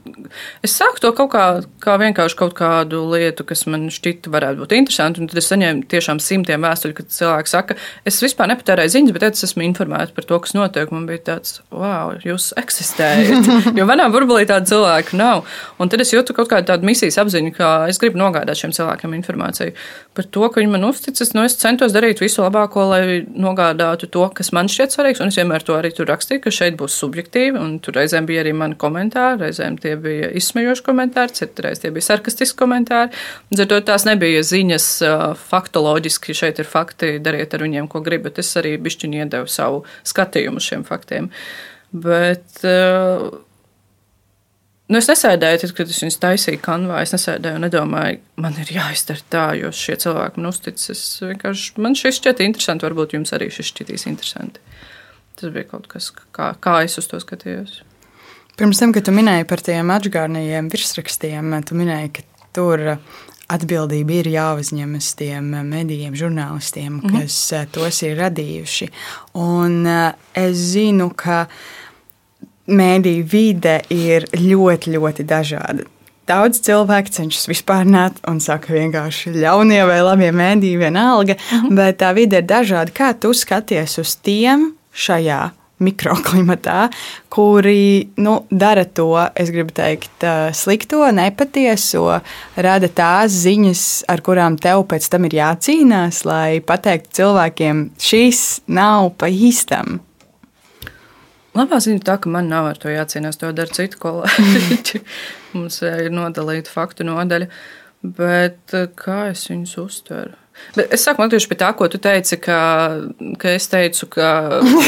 Es sāku to kaut kā, kā vienkārši kaut kādu lietu, kas man šķita varētu būt interesanti. Tad es saņēmu tiešām simtiem vēstuļu, kad cilvēki saka, es vispār nepatērēju ziņas, bet es esmu informēta par to, kas notiek. Man bija tāds, wow, jūs eksistējat. jo manā burbulī tāda cilvēka nav. Un tad es jūtu kaut kādu tādu misijas apziņu, ka es gribu nogādāt šiem cilvēkiem informāciju par to, ka viņi man uzticas. Nu, es centos darīt visu labāko, lai nogādātu to, kas man šķiet svarīgs. Un es vienmēr to arī tur rakstīju, ka šeit būs subjektīvi. Tur reizēm bija arī mani komentāri, reizēm tie bija izsmejoši komentāri, citreiz tie bija sarkastiski komentāri. Līdz ar to tās nebija ziņas faktoloģiski, šeit ir fakti, dariet ar viņiem, ko gribat. Es arī bišķiņi iedevu savu skatījumu šiem faktiem. Bet uh, Nu, es nesēdēju, tad, kad es viņus taisīju kanvā. Es nesēdēju un nedomāju, man ir jāizdara tā, jo šie cilvēki man uzticas. Man šis šķiet interesanti, varbūt jums arī šis šķitīs interesanti. Tas bija kaut kas, kā, kā es uz to skatījos. Pirms tam, kad tu minēji par tiem atgādnījiem virsrakstiem, tu minēji, ka tur atbildība ir jāuzņemas tiem medijiem, žurnālistiem, mhm. kas mm -hmm. tos ir radījuši. Un eh, es zinu, ka mēdīņu vide ir ļoti, ļoti dažāda. Daudz cilvēku cenšas vispārināt un saka, vienkārši ļaunie vai labie mēdīji, vienalga, mhm. -huh. bet tā vide ir dažāda. Kā tu skaties uz tiem šajā mikroklimatā, kuri nu, dara to, es gribu teikt, slikto, nepatieso, rada tās ziņas, ar kurām tev pēc tam ir jācīnās, lai pateiktu cilvēkiem, šis nav pa īstam. Labā ziņa tā, ka man nav ar to jācīnās, to dara citu kolēģi. Mums eh, ir nodalīta faktu nodaļa, bet eh, kā es viņus uztveru? Bet es man tieši pie tā, ko tu teici, ka, ka es teicu, ka.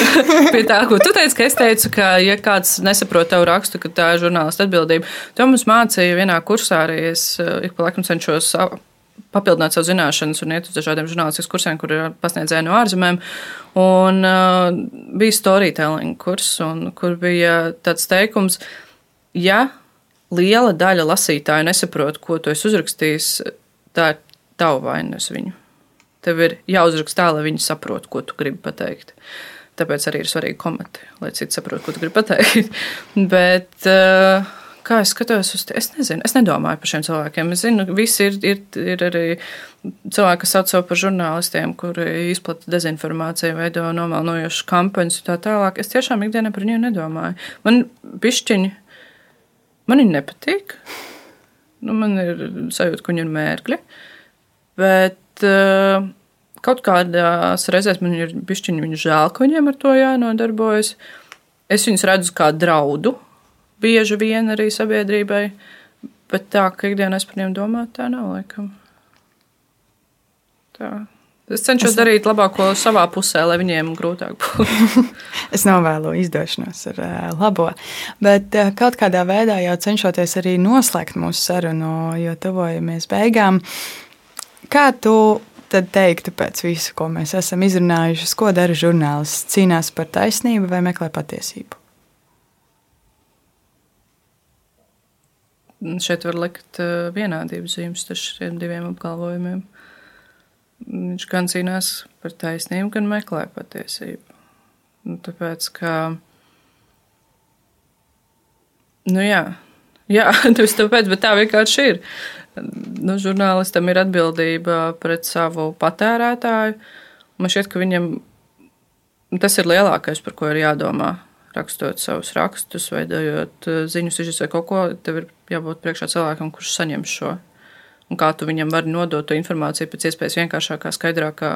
pie tā, ko tu teici, ka es teicu, ka, ja kāds nesaprot tavu rakstu, ka tā ir žurnālista atbildība. To mums mācīja vienā kursā arī. Es eh, ik pa laikam cenšos papildināt savu zināšanas un iet uz dažādiem žurnālistikas kursiem, kur ir pasniedzēji no ārzemēm. Un uh, bija storytelling kurs, un, kur bija tāds teikums, ja liela daļa lasītāju nesaprot, ko tu esi uzrakstījis, tā ir tava vaina, nevis viņu. Tev ir jāuzraksta tā, lai viņi saprotu, ko tu gribi pateikt. Tāpēc arī ir svarīgi komentēt, lai citi saprotu, ko tu gribi pateikt. Bet, uh, Kā es skatos uz to? Es nezinu, es nedomāju par šiem cilvēkiem. Es zinu, ka visi ir, ir, ir arī cilvēki, kas sauc sevi par žurnālistiem, kuri izplata dezinformāciju, veido nomalnojošas kampaņas un tā tālāk. Es tiešām ikdienā par viņiem nedomāju. Man pišķiņi, man viņi nepatīk. Nu, man ir sajūta, ka viņi ir mērkļi. Bet kaut kādās reizēs man ir pišķiņi viņu žēl, ka viņiem ar to jānodarbojas. Es viņus redzu kā draudu bieži vien arī sabiedrībai. Bet tā, ka ikdienā es par viņiem domāju, tā nav laikam. Tā. Es cenšos es... darīt labāko savā pusē, lai viņiem grūtāk būtu. es novēlu izdošanos ar uh, labo. Bet uh, kaut kādā veidā jau cenšoties arī noslēgt mūsu sarunu, jo tuvojamies beigām. Kā tu tad teiktu pēc visu, ko mēs esam izrunājuši, ko dara žurnālists? Cīnās par taisnību vai meklē patiesību? šeit var likt eh, vienādības zīmes starp šiem diviem apgalvojumiem. Viņš gan cīnās par taisnību, gan meklē patiesību. Nu, tāpēc, ka. Nu, jā, jā tas tāpēc, bet tā vienkārši ir. Nu, žurnālistam ir atbildība pret savu patērētāju. Man šķiet, ka viņam tas ir lielākais, par ko ir jādomā rakstot savus rakstus, veidojot eh, ziņu sižets vai kaut ko, tev ir jābūt priekšā cilvēkam, kurš saņem šo. Un kā tu viņam vari nodot to informāciju pēc iespējas vienkāršākā, skaidrākā,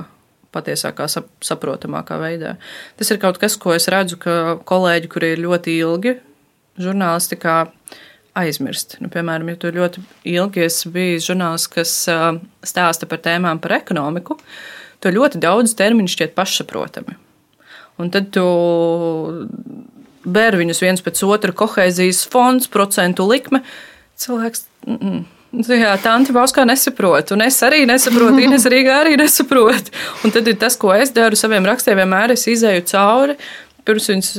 patiesākā, saprotamākā veidā. Tas ir kaut kas, ko es redzu, ka kolēģi, kuri ir ļoti ilgi žurnālistikā, aizmirst. Nu, piemēram, ja tu ļoti ilgi esi bijis žurnālists, kas stāsta par tēmām par ekonomiku, to ļoti daudz terminu šķiet pašsaprotami. Un tad tu bēr viņus viens pēc otra, kohēzijas fonds, procentu likme. Cilvēks mm, Jā, tā Antibauskā nesaprot, un es arī nesaprotu, Ines Rīgā arī nesaprot. Un tad ir tas, ko es daru saviem rakstiem, vienmēr es izēju cauri. Pirms viņas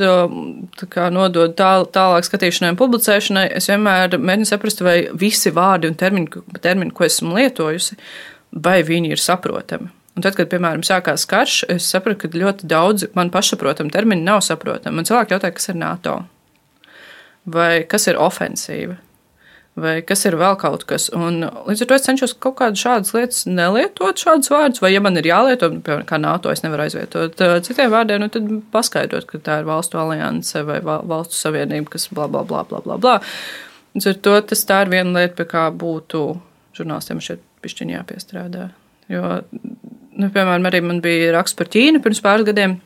kā, nodod tā, tālāk skatīšanai un publicēšanai, es vienmēr mēģinu saprast, vai visi vārdi un termini, termini, ko esmu lietojusi, vai viņi ir saprotami. Un tad, kad, piemēram, sākās karš, es sapratu, ka ļoti daudz man pašsaprotami termini nav saprotami. Man cilvēki jautāja, kas ir NATO vai kas ir ofensīva vai kas ir vēl kaut kas. Un, līdz ar to es cenšos kaut kādas šādas lietas nelietot, šādus vārdus, vai ja man ir jālieto, piemēram, kā NATO, es nevaru aizvietot citiem vārdiem, nu, tad paskaidrot, ka tā ir valstu alianse vai valstu savienība, kas bla bla bla bla bla. bla. Līdz ar to tas tā ir viena lieta, pie kā būtu žurnālistiem šeit pišķiņā jāpiestrādā. Jo, nu, piemēram, arī man bija raksts par Ķīnu pirms pāris gadiem,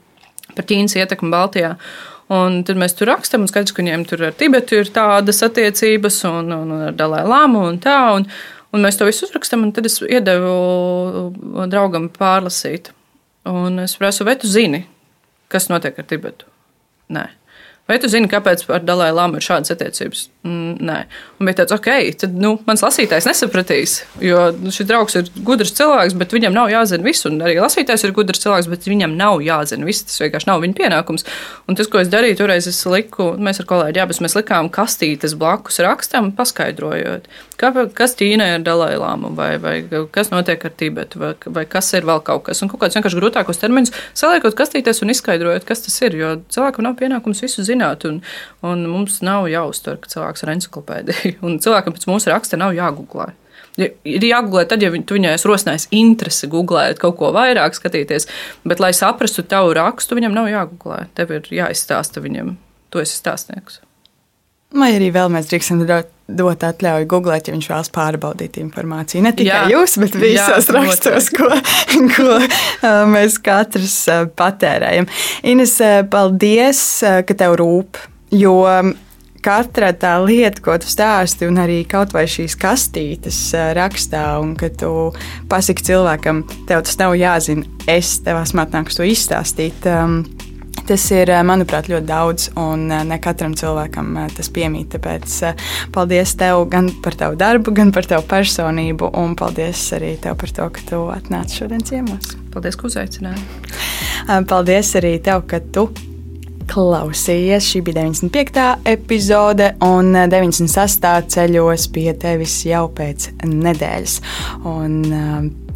par Ķīnas ietekmi Baltijā. Un tad mēs tur rakstām, un skaidrs, ka viņiem tur ar Tibetu ir tādas attiecības, un, un, un ar Dalai Lāmu un tā. Un, un mēs to visu uzrakstām, un tad es iedevu draugam pārlasīt. Un es prasu, vai tu zini, kas notiek ar Tibetu? Nē. Vai tu zini, kāpēc ar Dalai Lāmu ir šādas attiecības? Mm, nē, un bija tāds, ok, tad nu, mans lasītājs nesapratīs, jo šis draugs ir gudrs cilvēks, bet viņam nav jāzina viss, un arī lasītājs ir gudrs cilvēks, bet viņam nav jāzina viss. Tas vienkārši nav viņa pienākums. Un tas, ko es darīju, toreiz es liku, mēs ar kolēģi abas mēs likām kastītes blakus rakstam, paskaidrojot, kā, kas Ķīnai ir Dalai Lāmu, vai, vai kas notiek ar Tibetu, vai, vai kas ir vēl kaut kas. Un kaut kādus vienkārši grūtākos terminus saliekot kastītēs un izskaidrojot, kas tas ir, jo cilvēkam nav pienākums visu zināt zināt, un, un mums nav jāuztver, ka cilvēks ir encyklopēdija. Un cilvēkam pēc mūsu raksta nav jāgooglē. Ir jāgooglē, tad, ja tu viņai esi rosinājis interesi googlēt kaut ko vairāk, skatīties, bet, lai saprastu tavu rakstu, viņam nav jāgooglē. Tev ir jāizstāsta viņam, tu esi stāstnieks. Vai arī vēl mēs drīkstam dot atļauju googlēt, ja viņš vēlas pārbaudīt informāciju. Ne tikai jā, jūs, bet visos jā, rakstos, ko, ko mēs katrs patērējam. Ines, paldies, ka tev rūp, jo katra tā lieta, ko tu stāsti, un arī kaut vai šīs kastītes rakstā, un ka tu pasaki cilvēkam, tev tas nav jāzina, es tev esmu atnākusi to izstāstīt. Um, Tas ir, eh, manuprāt, ļoti daudz, un eh, ne katram cilvēkam eh, tas piemīt. Tāpēc paldies tev gan par tavu darbu, gan par tavu personību, un paldies arī tev par to, ka tu atnāci šodien ciemos. Paldies, ka uzaicināji. Paldies arī tev, ka tu klausījies. Šī bija 95. epizode, un 96. ceļos pie tevis jau pēc nedēļas. Un,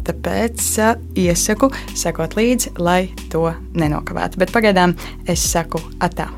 Tāpēc iesaku sekot līdzi, lai to nenokavētu. Bet pagaidām es saku atā.